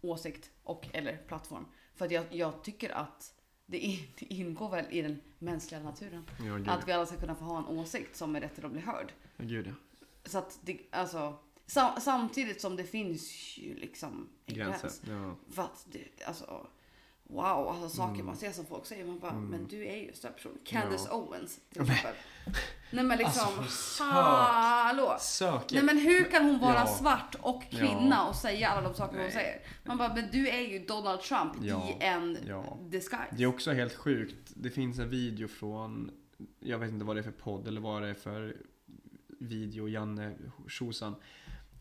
åsikt och eller plattform. För att jag, jag tycker att det, in, det ingår väl i den mänskliga naturen. Ja, Att vi alla ska kunna få ha en åsikt som är rätt till att bli hörd. ja, gud ja. Så att det, alltså, sam, samtidigt som det finns ju liksom en Gränser. gräns. Ja. För att det, alltså, wow, alltså saker Mm. man ser som folk säger, man bara, men du är ju en person. Candace Owens till exempel. Nej men liksom, Alltså, hallå! Sök. Nej men hur kan hon vara Ja. svart och kvinna Ja. och säga alla de saker hon Nej. säger? Man bara, men du är ju Donald Trump Ja. i en Ja. disguise. Det är också helt sjukt. Det finns en video från, jag vet inte vad det är för podd eller vad det är för video, Janne Tjosan.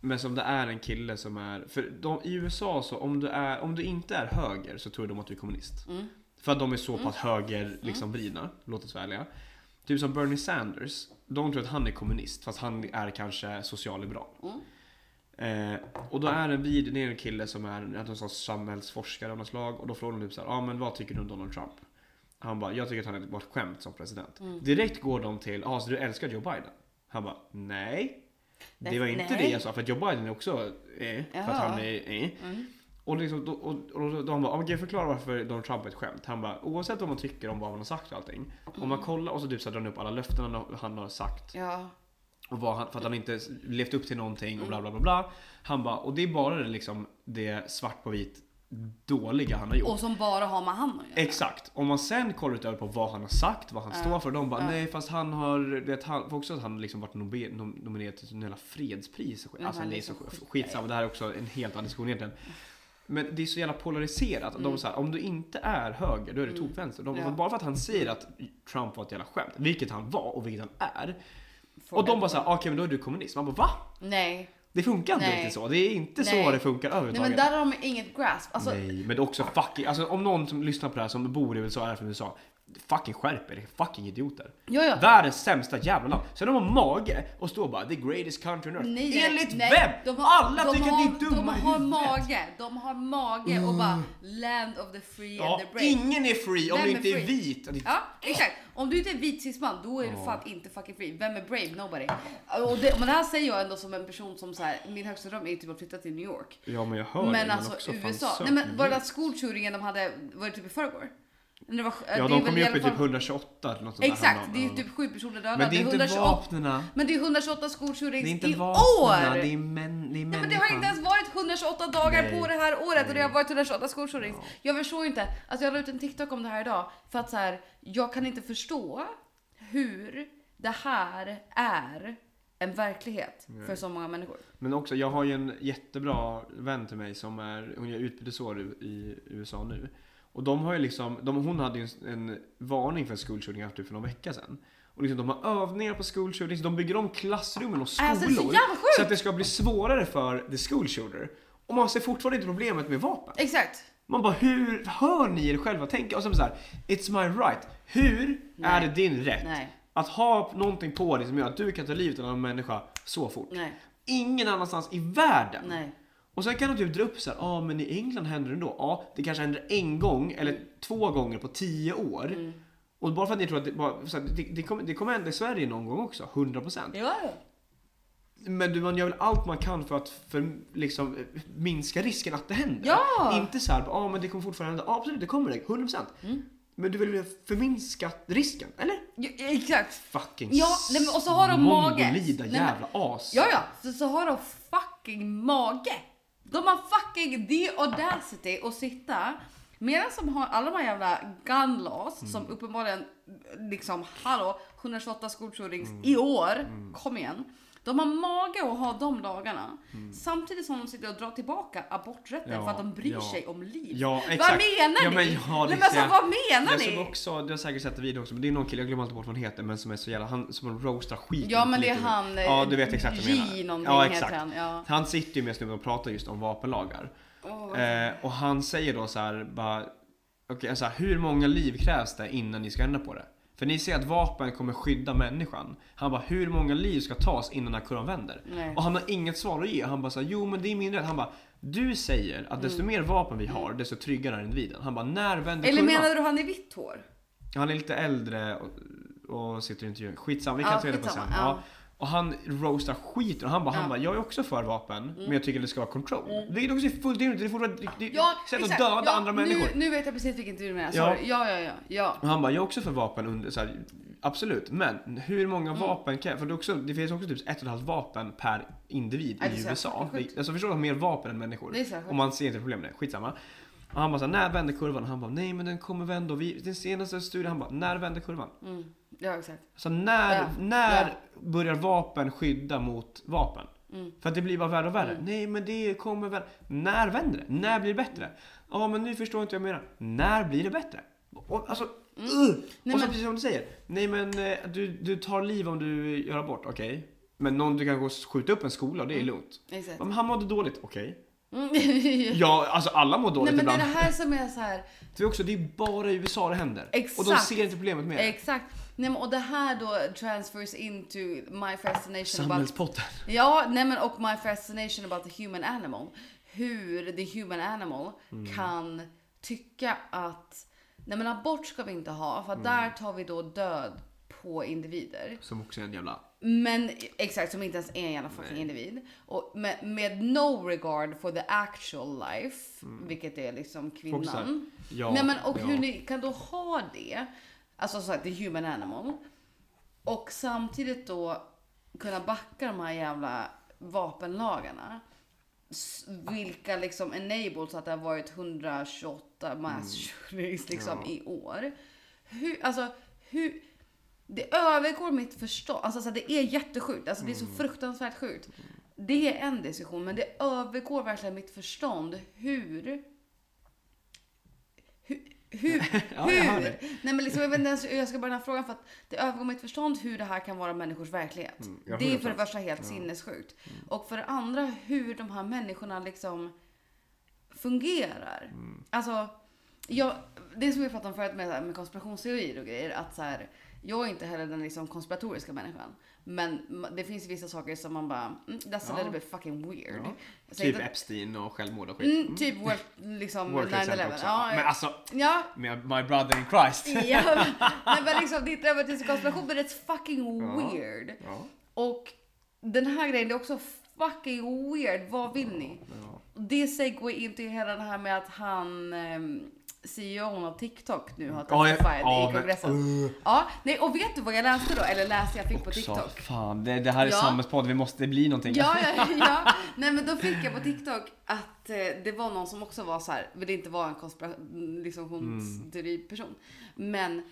Men som det är en kille som är, för de, i USA så om du, är, om du inte är höger så tror de att du är kommunist. Mm. För att de är så pass höger liksom vridna, låt oss ärliga. Typ som Bernie Sanders, de tror att han är kommunist fast han är kanske socialliberal. Mm. Eh, och då är en video, det är en kille som är någon sorts samhällsforskare av något slag och då frågar de typ såhär, ja ah, men vad tycker du om Donald Trump? Han bara, jag tycker att han är ett skämt som president. Mm. Direkt går de till, ja ah, så du älskar Joe Biden? Han bara, nej. Det var inte Nej. det jag sa, för att Joe Biden är också eh, för att han är eh. Mm. Och, liksom, och, och då, då han bara, "Ja, men kan jag förklara varför Donald Trump är ett skämt? Han bara, oavsett vad man tycker om vad han har sagt och allting. Om man kollar och så typ så drar han upp alla löften han har- han har sagt. Ja. Och vad han, för att han inte levt upp till någonting och bla bla bla bla. Han bara, och det är bara det, liksom, det svart på vit dåliga han har gjort. Och som bara har med han att göra. Exakt. Om man sen kollar utöver på vad han har sagt, vad han Ja. står för. De bara, Ja. nej fast han har, vet, han, också att han liksom varit nom- nominerad till jävla fredspris. och Alltså det är så sjukt. skitsamma, det här är också en helt annan diskussion egentligen. Men det är så jävla polariserat. Mm. De så här, om du inte är höger, då är du tokvänster. De, Ja. Bara för att han säger att Trump var ett jävla skämt, vilket han var och vilket han är. Fråga och de bara såhär, okej men då är du kommunist. Man bara va? Nej. Det funkar inte Nej. riktigt så. Det är inte Nej. så det funkar Nej överhuvudtaget. men där har de inget grasp. Alltså, Nej, men det är också fucking, alltså om någon som lyssnar på det här som bor i USA är från USA, fucking skärp er, fucking idioter. ja, ja. Världens sämsta jävla land. Sen har man mage och står bara the greatest country on earth. Nej, Enligt nej. vem? De har- Alla de tycker har, att ni är dumma De har huvudet. mage, de har mage och bara land of the free Ja, and the brave. ingen är free om Vem du är inte är free? vit. Ja, exakt. Om du inte är vit cisman, då är du fan inte fucking free. Vem är brave? Nobody. Och det, men det här säger jag ändå som en person som så här, min högsta dröm är ju typ att flytta till New York. Ja men jag hör det, men alltså också, USA. Nej men var det ljus. där skolshootingen de hade, var det typ i förrgår? Det var, Ja är de kom ju upp i typ 128 eller något sånt Exakt, det är typ sju personer döda. Men det är inte 128 vapnena. Men det är 128 Det är skolshootings inte i vapnena, år! det är män, det är Nej, men det har inte ens varit 128 dagar Nej. på det här året och det har Nej. varit 128 skolshootings. Ja. Jag förstår ju inte. Alltså jag la ut en TikTok om det här idag för att så här, jag kan inte förstå hur det här är en verklighet för så många människor. Men också, jag har ju en jättebra vän till mig som är, hon gör utbytesår i USA nu. Och de har ju liksom, de, hon hade ju en, en varning för school shooting typ för någon vecka sedan. Och liksom, de har övningar på school shootings, de bygger om klassrummen och skolor. Alltså, det är så att det ska bli svårare för the school shooter. Och man ser fortfarande inte problemet med vapen. Exakt. Man bara, hur hör ni er själva tänka? Och så så här, it's my right. Hur Nej. är det din rätt Nej, att ha någonting på dig som gör att du kan ta livet av en människa så fort? nej, Ingen annanstans i världen. nej. Och sen kan de typ dra upp så här, ja ah, men i England händer det ändå. Ja, det kanske händer en gång eller två gånger på tio år. Mm. Och bara för att ni tror att det, bara, så här, det, det, kommer, det kommer hända i Sverige någon gång också, 100%. Ja, ja. Men du, man gör väl allt man kan för att för, liksom, minska risken att det händer. Ja! Inte så här, ja ah, men det kommer fortfarande hända. Ja absolut, det kommer det, 100%. Mm. Men du vill förminska risken, eller? Ja, Exakt. Fucking Ja, nej, och så har de mage. mongolida Nej, men- jävla as. Ja, ja, så, så har de fucking mage. De har fucking the audacity att sitta medan de har alla de här jävla gun laws Mm. som uppenbarligen liksom, hallå, 128 skolshootings Mm. i år, kom igen. De har mage att ha de lagarna Mm. samtidigt som de sitter och drar tillbaka aborträtten Ja, för att de bryr ja. sig om liv. Ja, Vad menar Ja, ni? men ja, Nej, men alltså, vad menar Jag ni? också, du har säkert sett det video också, men det är någon kille, jag glömmer alltid bort vad han heter, men som är så jävla, han som roastar skiten. Ja men det är han, Ja du vet exakt vad jag menar. någonting Ja heter exakt. han. Ja. Han sitter ju med snubben och pratar just om vapenlagar. Åh, Eh, och han säger då så här, bara, okej alltså, hur många liv krävs det innan ni ska ändra på det? För ni ser att vapen kommer skydda människan. Han bara, hur många liv ska tas innan den här kurvan vänder? Nej. Och han har inget svar att ge. Han bara så här, jo men det är min rätt. Han bara, du säger att desto mer vapen vi har, desto tryggare är individen. Han bara, när vänder Mm. Eller kurvan? menar du han i vitt hår? Han är lite äldre och, och sitter i intervjun. Skitsamma, vi kan Ja, ta reda på sen. skitsamma, Ja. Och han roastar skiten och han bara, han Ja. bara, jag är också för vapen, men jag tycker det ska vara control. Vilket också är fullt rimligt, det är fortfarande det, Ja, sätt att döda ja, andra människor. Nu, nu vet jag precis vilken du menar. Ja. Ja, ja, ja. ja. Och han bara, jag är också för vapen under, så här, absolut, men hur många Mm. vapen kan För det, också, det finns också typ ett och ett halvt vapen per individ i USA. Det, alltså förstår du, mer vapen än människor. Det är och man ser inte problem med det, skitsamma. Och han bara såhär, när vänder kurvan? Och han bara, nej men den kommer vända. Och vi, den senaste studien, han bara, när vänder kurvan? Mm. Ja, exakt. Så när, Ja, när ja. börjar vapen skydda mot vapen? Mm. För att det blir bara värre och värre. Mm. Nej men det kommer väl. När vänder det? När blir det bättre? Ja men nu förstår inte jag menar. När blir det bättre? Och, alltså, uh! Mm. Nej, och så men- precis som du säger. Nej men eh, du, du tar liv om du gör abort, okej. Men någon du kan gå och skjuta upp en skola och det är lugnt. Exakt. Men han mådde dåligt, okej. Mm. Ja, alltså alla mår dåligt Nej men det är ibland. det här som är så här. Det är också, det är bara i USA det händer. Och de Exakt. ser inte problemet med det. Exakt. Nej, men, och det här då transfers into my fascination about Samhällspotten. Ja, nej men och my fascination about the human animal. Hur the human animal Mm. kan tycka att nej men abort ska vi inte ha för att Mm. där tar vi då död på individer. Som också är en jävla... Men exakt, som inte ens är en jävla fucking Nej. individ. Och med, med no regard for the actual life, vilket är liksom kvinnan. Ja, Nej men och ja. hur ni kan då ha det, alltså så att det är human animal. Och samtidigt då kunna backa de här jävla vapenlagarna. Vilka liksom enables att det har varit 128 mass shootings liksom Mm. Ja. i år. Hur, alltså hur, det övergår mitt förstånd. Alltså så det är jättesjukt, alltså det är så Mm. fruktansvärt sjukt. Det är en diskussion, men det övergår verkligen mitt förstånd hur hur, hur, Ja, jag hur? dig. Nej men liksom, jag vet inte ens hur jag ska börja den här frågan för att det övergår mitt förstånd hur det här kan vara människors verklighet. Mm, det är för det 100%. första helt Ja. sinnessjukt. Och för det andra hur de här människorna liksom fungerar. Mm. Alltså, jag, det som vi pratade om förut med, med konspirationsteorier och grejer, att så här, jag är inte heller den liksom konspiratoriska människan. Men det finns vissa saker som man bara, mm, that's a Ja. little bit fucking weird. Ja. Typ inte- Epstein och självmord och skit. Mm, typ World, liksom World Trade Center 9-11. också. Ja, Men alltså, ja, med my brother in Christ. ja, men- men liksom det är inte övertygelse konspiration, men it's fucking weird. Och den här grejen, det är också fucking weird. Vad vill ni? Det segway in till hela det här med att han, um, CEO av TikTok nu har testified ja, i kongressen. Uh. Ja, nej, och vet du vad jag läste då? Eller läste jag fick på Också, TikTok? fan, det, det här är Ja. samhällspodd, vi måste, det blir någonting. Ja, ja, ja. Nej men då fick jag på TikTok att eh, det var någon som också var så här, vill inte vara en konspirationsteori-person. Men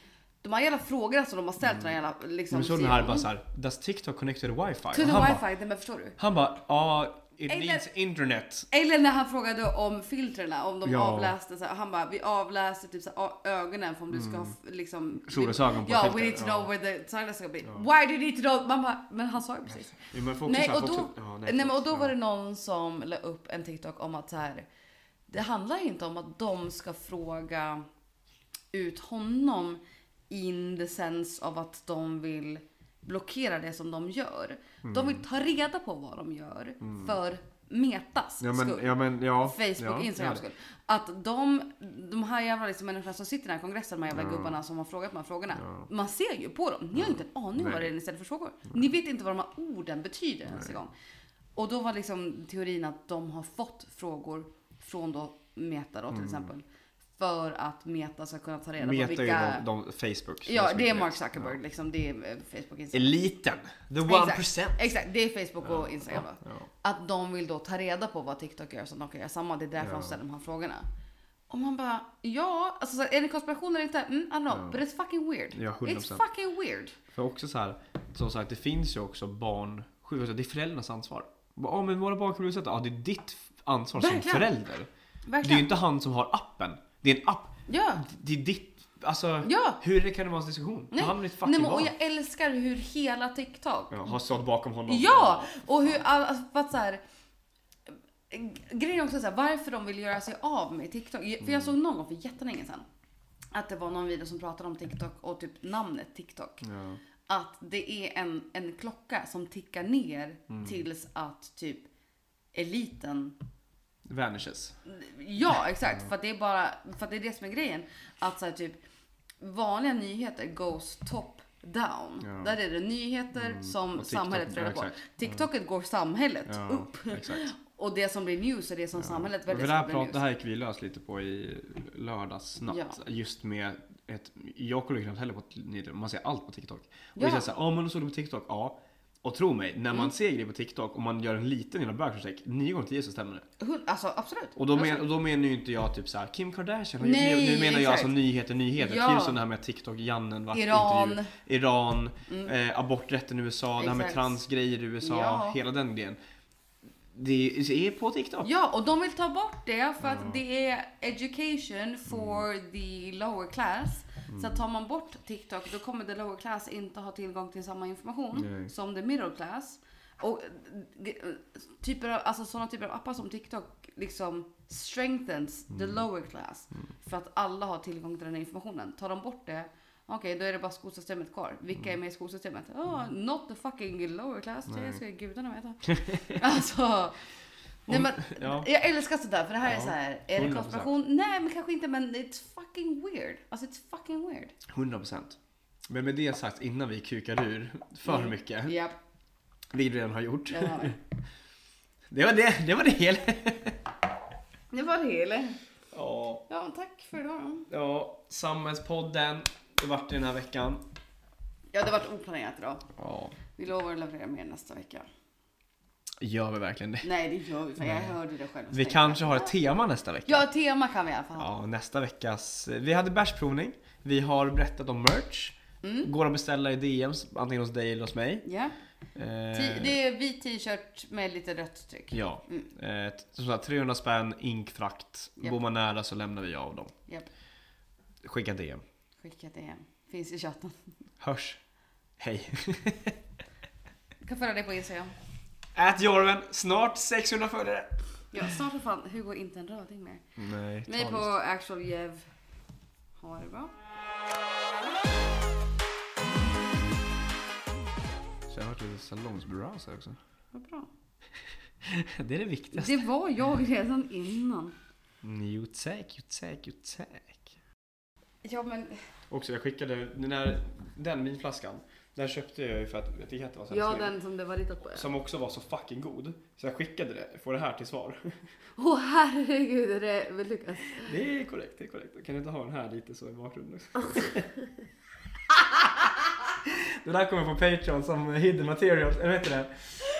de här jävla frågorna som de har ställt, mm. jävla liksom... Men så den här CEOn, bara såhär, does TikTok connect to the wifi? To the wifi, Bara, nej men förstår du? han bara, ja, it Eller- needs internet. Eller när han frågade om filtrerna, om de Ja. avläste så här, han bara, vi avläser typ så här, ögonen för om du ska ha f- liksom... Solglasögon på Ja, filter, we need to ja. know where the sunglasses ska be. Ja. Why do you need to know? Man bara, men han sa ju precis. Ja, Nej, och då, ja, nej, och då var det någon som la upp en TikTok om att så här, det handlar inte om att de ska fråga ut honom in the sense av att de vill blockera det som de gör. De Mm. vill ta reda på vad de gör för metas Ja men, skull. ja men, ja. Facebook, ja, Instagram skull. Att de, de här jävla liksom människorna som sitter i den här kongressen, de här jävla gubbarna som har frågat de här frågorna. Man ser ju på dem. Ni har inte en aning om vad det är ni ställer för frågor. Ni vet inte vad de här orden betyder ens en gång. Och då var liksom teorin att de har fått frågor från då Meta då till Mm. exempel. För att Meta ska kunna ta reda Meta på är vilka... ju de, de Facebook. Ja, som det är Mark. Zuckerberg liksom. Det är eh, Facebook, Ja. Instagram. Eliten. The Exakt. 1%. Exakt, det är Facebook och Instagram då. Ja. Att de vill då ta reda på vad TikTok gör så att de kan göra samma. Det är därför Ja. de ställer de här frågorna. Och man bara, ja, alltså så här, är det konspiration eller inte? Mm, I don't know, Ja. but it's fucking weird. Ja, 100%. It's fucking weird. För också så här, som sagt, det finns ju också barn, sjukt, det är föräldrarnas ansvar. Ja men våra barn kan bli utsatta. Ja det är ditt ansvar som Verkligen. förälder. Det är Verkligen. ju inte han som har appen. Det är en app. Ja. Det är ditt, alltså Ja. hur kan det vara en diskussion? Nej. Hand om ditt fucking Nej, men, och jag älskar hur hela TikTok Ja, har stått bakom honom. Ja! Och hur all, alltså, för att så här, Grejen är också så här, varför de vill göra sig av med TikTok. För Mm. jag såg någon gång för jättelänge sedan att det var någon video som pratade om TikTok och typ namnet TikTok. Ja. Att det är en, en klocka som tickar ner Mm. tills att typ eliten Vanishes. Ja, exakt. För det är bara, för det är det som är grejen. Att så här, typ vanliga nyheter goes top down. Ja. Där är det nyheter Mm. som TikTok, samhället får ja, på. TikToket går samhället Ja, upp. Och det som blir news är det som samhället väldigt snabbt blir news. det här gick vi lös lite på i lördags natt. Ja. Just med ett, jag kollar knappt heller på nyheter, man ser allt på TikTok. Och Ja. Mm. vi säger såhär, ja men då såg du på TikTok? Ja. Och tro mig, när man ser grejer på TikTok och man gör en liten jävla background nio gånger tio så stämmer det. Alltså absolut. Och då, men, Absolut. och då menar ju inte jag typ såhär Kim Kardashian Nej, Nu menar jag exakt. alltså nyheter, nyheter. Ja. Typ som det här med TikTok-Jannen vart Iran. intervju. Iran, eh, aborträtten i USA, det här med Exakt. transgrejer i USA, Ja. hela den grejen. Det är på TikTok. Ja, och de vill ta bort det för att det är education for the lower class. Så att tar man bort TikTok då kommer the lower class inte ha tillgång till samma information Nej. som the middle class. Och typer av, alltså sådana typer av appar som TikTok liksom strengthens the lower class. För att alla har tillgång till den här informationen. Tar de bort det, okej då är det bara skolsystemet kvar. Vilka är med i skolsystemet? Oh, not the fucking lower class, det Nej. ska gudarna veta. alltså, nej men Ja. jag älskar sådär för det här är Ja, så här. är det 100%. konspiration? Nej men kanske inte men it's fucking weird. Alltså it's fucking weird. 100 procent. Men med det sagt, innan vi kukar ur för Mm. mycket, Japp, vilket vi redan har gjort. det har. Det var det, det var det hela. Det var det hela. Ja, Ja, tack för idag då. ja, Samhällspodden, det vart den här veckan. Ja, det har varit oplanerat idag. Ja, Vi lovar att leverera mer nästa vecka. Gör vi verkligen det? Nej, det gör vi. För jag hörde det själv. Vi kanske har ett tema nästa vecka. Ja, tema kan vi i alla fall ha. Ja, nästa veckas. Vi hade bärsprovning. Vi har berättat om merch. Mm. Går att beställa i DMs, antingen hos dig eller hos mig. Ja. Eh, Ti- Det är vit t-shirt med lite rött tryck. Ja, Mm. eh, som sagt 300 spänn, inkfrakt. Japp. Bor man nära så lämnar vi av dem. Japp. Skicka DM. Skicka det hem. Finns i chatten. Hörs. Hej. Du kan följa dig på Instagram. Ät Jorven, snart 600 följare. Ja, snart är fan Hugo inte en röding mer. Nej, Mig på actual Jev. Ha det bra. Så jag har hört lite salongsbrowse här också. Vad bra. Det är det viktigaste. Det var jag redan innan. Jo tack, jo tack, jo tack. Ja men, Också jag skickade, den här, den vinflaskan. Den köpte jag ju för att etiketten var så ja den som det var ritat på. Som också var så fucking god. Så jag skickade det, får det här till svar. Åh herregud, är det Lukas? Det är korrekt, det är korrekt. Kan du inte ha den här lite så i bakgrunden det där kommer på Patreon som hidden material, eller vad heter det?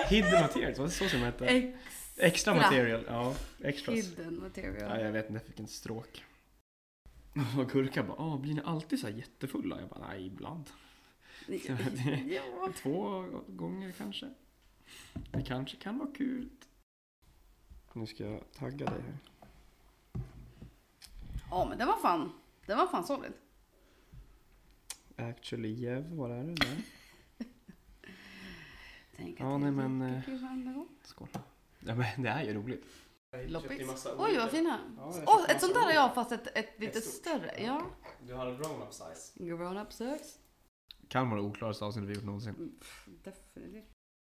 Hidden materials, vad är det så som det heter? Extra. Material, ja. Extras. Hidden material. Ja, jag vet inte, jag fick en stråk. Och Gurka bara, Åh, blir ni alltid så här jättefulla? Jag bara, nej, ibland. Ja. Två gånger kanske. Det kanske kan vara kul. Nu ska jag tagga dig här. ja men det var fan, det var fan solid. Actually Jev, vad är det där? Tänk Ja, nej, det är men, gång. Skål. Ja men det är ju roligt. Loppis. Oj vad fina. Ja, köpte ett sånt där har jag fast ett, ett lite Ett större. Ja. Du har en grown-up size. Grown up kan vara det oklaraste avsnittet vi gjort någonsin. Mm, definitivt.